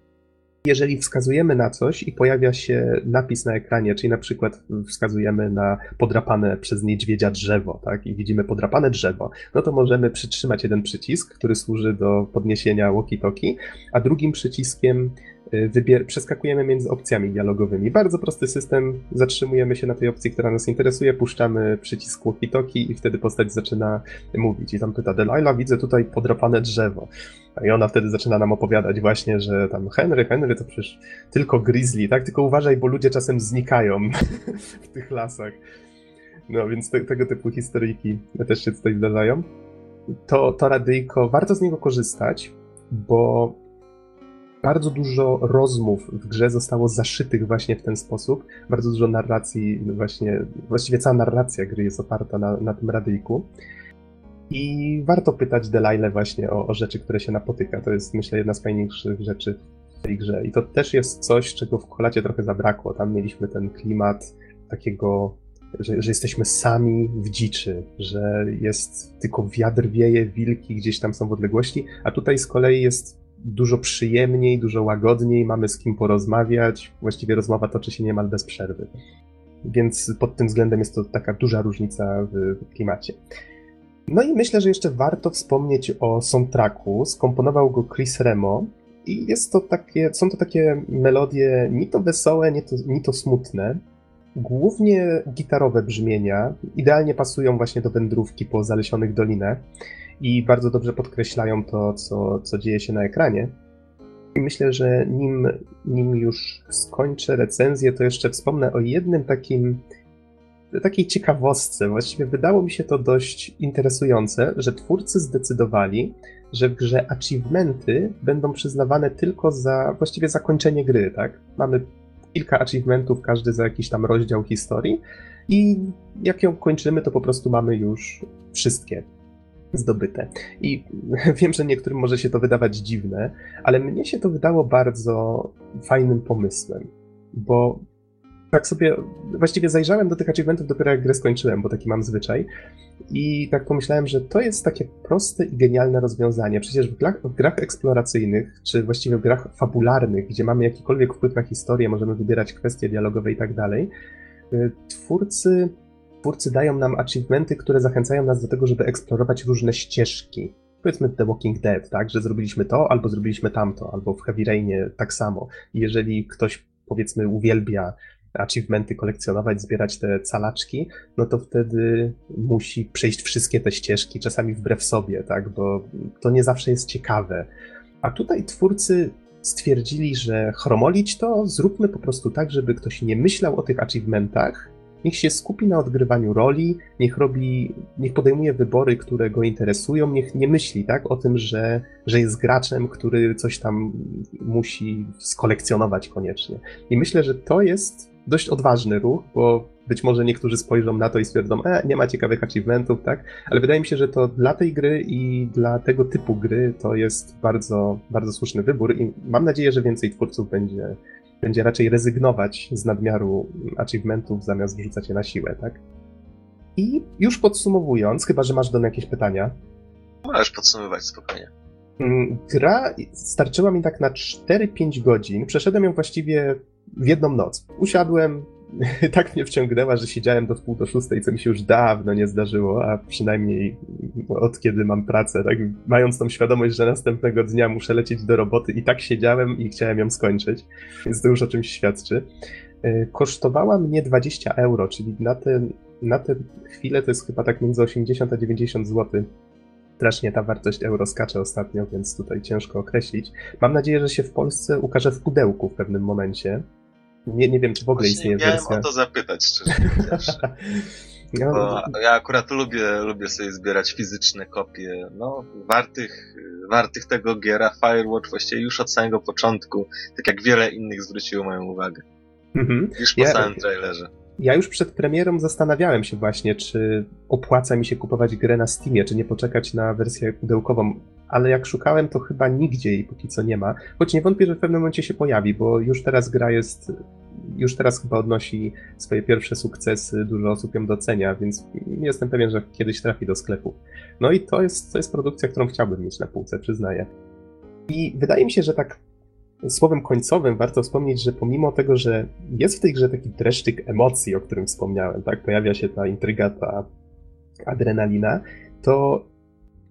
jeżeli wskazujemy na coś i pojawia się napis na ekranie, czyli na przykład wskazujemy na podrapane przez niedźwiedzia drzewo, tak, i widzimy podrapane drzewo, no to możemy przytrzymać jeden przycisk, który służy do podniesienia walkie-talkie, a drugim przyciskiem wybier- przeskakujemy między opcjami dialogowymi. Bardzo prosty system, zatrzymujemy się na tej opcji, która nas interesuje, puszczamy przycisk walkie-talkie i wtedy postać zaczyna mówić. I tam pyta, Delilah, widzę tutaj podrapane drzewo. I ona wtedy zaczyna nam opowiadać właśnie, że tam Henry, Henry to przecież tylko grizzly, tak? Tylko uważaj, bo ludzie czasem znikają w tych lasach. No więc te, tego typu historyjki też się tutaj zdarzają. To, to radyjko, warto z niego korzystać, bo bardzo dużo rozmów w grze zostało zaszytych właśnie w ten sposób. Bardzo dużo narracji, właśnie, właściwie cała narracja gry jest oparta na, na tym radyjku. I warto pytać Delilah właśnie o, o rzeczy, które się napotyka. To jest, myślę, jedna z fajniejszych rzeczy w tej grze. I to też jest coś, czego w Kolacie trochę zabrakło. Tam mieliśmy ten klimat takiego, że, że jesteśmy sami w dziczy, że jest tylko wiatr wieje, wilki gdzieś tam są w odległości, a tutaj z kolei jest dużo przyjemniej, dużo łagodniej, mamy z kim porozmawiać. Właściwie rozmowa toczy się niemal bez przerwy. Więc pod tym względem jest to taka duża różnica w klimacie. No i myślę, że jeszcze warto wspomnieć o soundtracku. Skomponował go Chris Remo i jest to takie, są to takie melodie ni to wesołe, ni to, ni to smutne. Głównie gitarowe brzmienia idealnie pasują właśnie do wędrówki po zalesionych dolinach i bardzo dobrze podkreślają to, co, co dzieje się na ekranie. I myślę, że nim, nim już skończę recenzję, to jeszcze wspomnę o jednym takim takiej ciekawostce. Właściwie wydało mi się to dość interesujące, że twórcy zdecydowali, że w grze achievementy będą przyznawane tylko za właściwie zakończenie gry, tak? Mamy kilka achievementów, każdy za jakiś tam rozdział historii i jak ją kończymy, to po prostu mamy już wszystkie zdobyte. I wiem, że niektórym może się to wydawać dziwne, ale mnie się to wydało bardzo fajnym pomysłem, bo tak sobie, właściwie zajrzałem do tych achievementów dopiero jak grę skończyłem, bo taki mam zwyczaj. I tak pomyślałem, że to jest takie proste i genialne rozwiązanie. Przecież w grach, w grach eksploracyjnych, czy właściwie w grach fabularnych, gdzie mamy jakikolwiek wpływ na historię, możemy wybierać kwestie dialogowe i tak dalej, y, twórcy, twórcy dają nam achievementy, które zachęcają nas do tego, żeby eksplorować różne ścieżki powiedzmy The Walking Dead, tak, że zrobiliśmy to, albo zrobiliśmy tamto, albo w Heavy Rainie tak samo. Jeżeli ktoś powiedzmy uwielbia achievementy kolekcjonować, zbierać te calaczki, no to wtedy musi przejść wszystkie te ścieżki, czasami wbrew sobie, tak, bo to nie zawsze jest ciekawe. A tutaj twórcy stwierdzili, że chromolić to zróbmy po prostu tak, żeby ktoś nie myślał o tych achievementach, niech się skupi na odgrywaniu roli, niech robi, niech podejmuje wybory, które go interesują, niech nie myśli tak o tym, że, że jest graczem, który coś tam musi skolekcjonować koniecznie. I myślę, że to jest dość odważny ruch, bo być może niektórzy spojrzą na to i stwierdzą, e, nie ma ciekawych achievementów, tak? Ale wydaje mi się, że to dla tej gry i dla tego typu gry to jest bardzo, bardzo słuszny wybór i mam nadzieję, że więcej twórców będzie, będzie raczej rezygnować z nadmiaru achievementów zamiast wrzucać je na siłę, tak? I już podsumowując, chyba że masz do mnie jakieś pytania. Możesz podsumować spokojnie. Mm, gra starczyła mi tak na 4-5 godzin. Przeszedłem ją właściwie w jedną noc. Usiadłem, tak mnie wciągnęła, że siedziałem do wpół do szóstej, co mi się już dawno nie zdarzyło, a przynajmniej od kiedy mam pracę, tak mając tą świadomość, że następnego dnia muszę lecieć do roboty i tak siedziałem i chciałem ją skończyć, więc to już o czymś świadczy. E, kosztowała mnie 20 euro, czyli na tę na chwilę to jest chyba tak między 80 a 90 zł strasznie ta wartość euro skacze ostatnio, więc tutaj ciężko określić. Mam nadzieję, że się w Polsce ukaże w pudełku w pewnym momencie. Nie, nie wiem, czy w ogóle Właśnie istnieje miałem wersja. o to zapytać, szczerze mówiąc. Bo ja akurat lubię, lubię sobie zbierać fizyczne kopie, no, wartych, wartych tego giera Firewatch właściwie już od samego początku, tak jak wiele innych zwróciło moją uwagę. Mhm. Już po Ja- samym trailerze. Ja już przed premierą zastanawiałem się właśnie, czy opłaca mi się kupować grę na Steamie, czy nie poczekać na wersję pudełkową, ale jak szukałem, to chyba nigdzie jej póki co nie ma, choć nie wątpię, że w pewnym momencie się pojawi, bo już teraz gra jest, już teraz chyba odnosi swoje pierwsze sukcesy, dużo osób ją docenia, więc jestem pewien, że kiedyś trafi do sklepu. No i to jest, to jest produkcja, którą chciałbym mieć na półce, przyznaję. I wydaje mi się, że tak słowem końcowym warto wspomnieć, że pomimo tego, że jest w tej grze taki dreszczyk emocji, o którym wspomniałem, tak, pojawia się ta intryga, ta adrenalina, to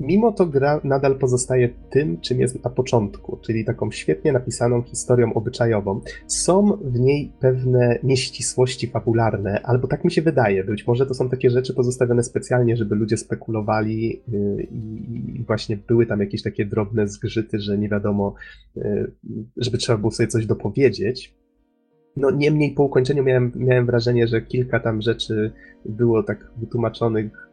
mimo to gra nadal pozostaje tym, czym jest na początku, czyli taką świetnie napisaną historią obyczajową. Są w niej pewne nieścisłości fabularne, albo tak mi się wydaje, być może to są takie rzeczy pozostawione specjalnie, żeby ludzie spekulowali yy, i właśnie były tam jakieś takie drobne zgrzyty, że nie wiadomo, yy, żeby trzeba było sobie coś dopowiedzieć. No niemniej po ukończeniu miałem, miałem wrażenie, że kilka tam rzeczy było tak wytłumaczonych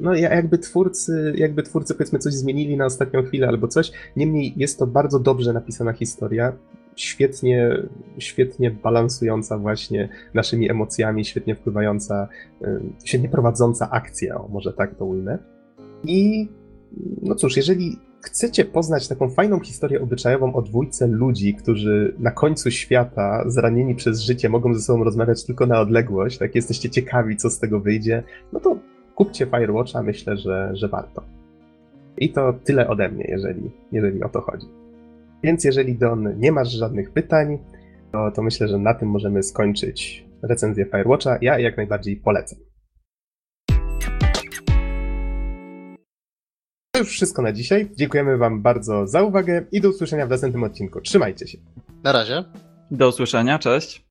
no ja- jakby twórcy, jakby twórcy powiedzmy coś zmienili na ostatnią chwilę albo coś. Niemniej jest to bardzo dobrze napisana historia, świetnie, świetnie balansująca właśnie naszymi emocjami, świetnie wpływająca, y, świetnie prowadząca akcja, o może tak to ujmę. I no cóż, jeżeli chcecie poznać taką fajną historię obyczajową o dwójce ludzi, którzy na końcu świata, zranieni przez życie, mogą ze sobą rozmawiać tylko na odległość, tak jesteście ciekawi, co z tego wyjdzie, no to kupcie Firewatcha, myślę, że, że warto. I to tyle ode mnie, jeżeli, jeżeli o to chodzi. Więc jeżeli Don nie masz żadnych pytań, to, to myślę, że na tym możemy skończyć recenzję Firewatcha. Ja jak najbardziej polecam. To już wszystko na dzisiaj. Dziękujemy Wam bardzo za uwagę i do usłyszenia w następnym odcinku. Trzymajcie się. Na razie. Do usłyszenia, cześć.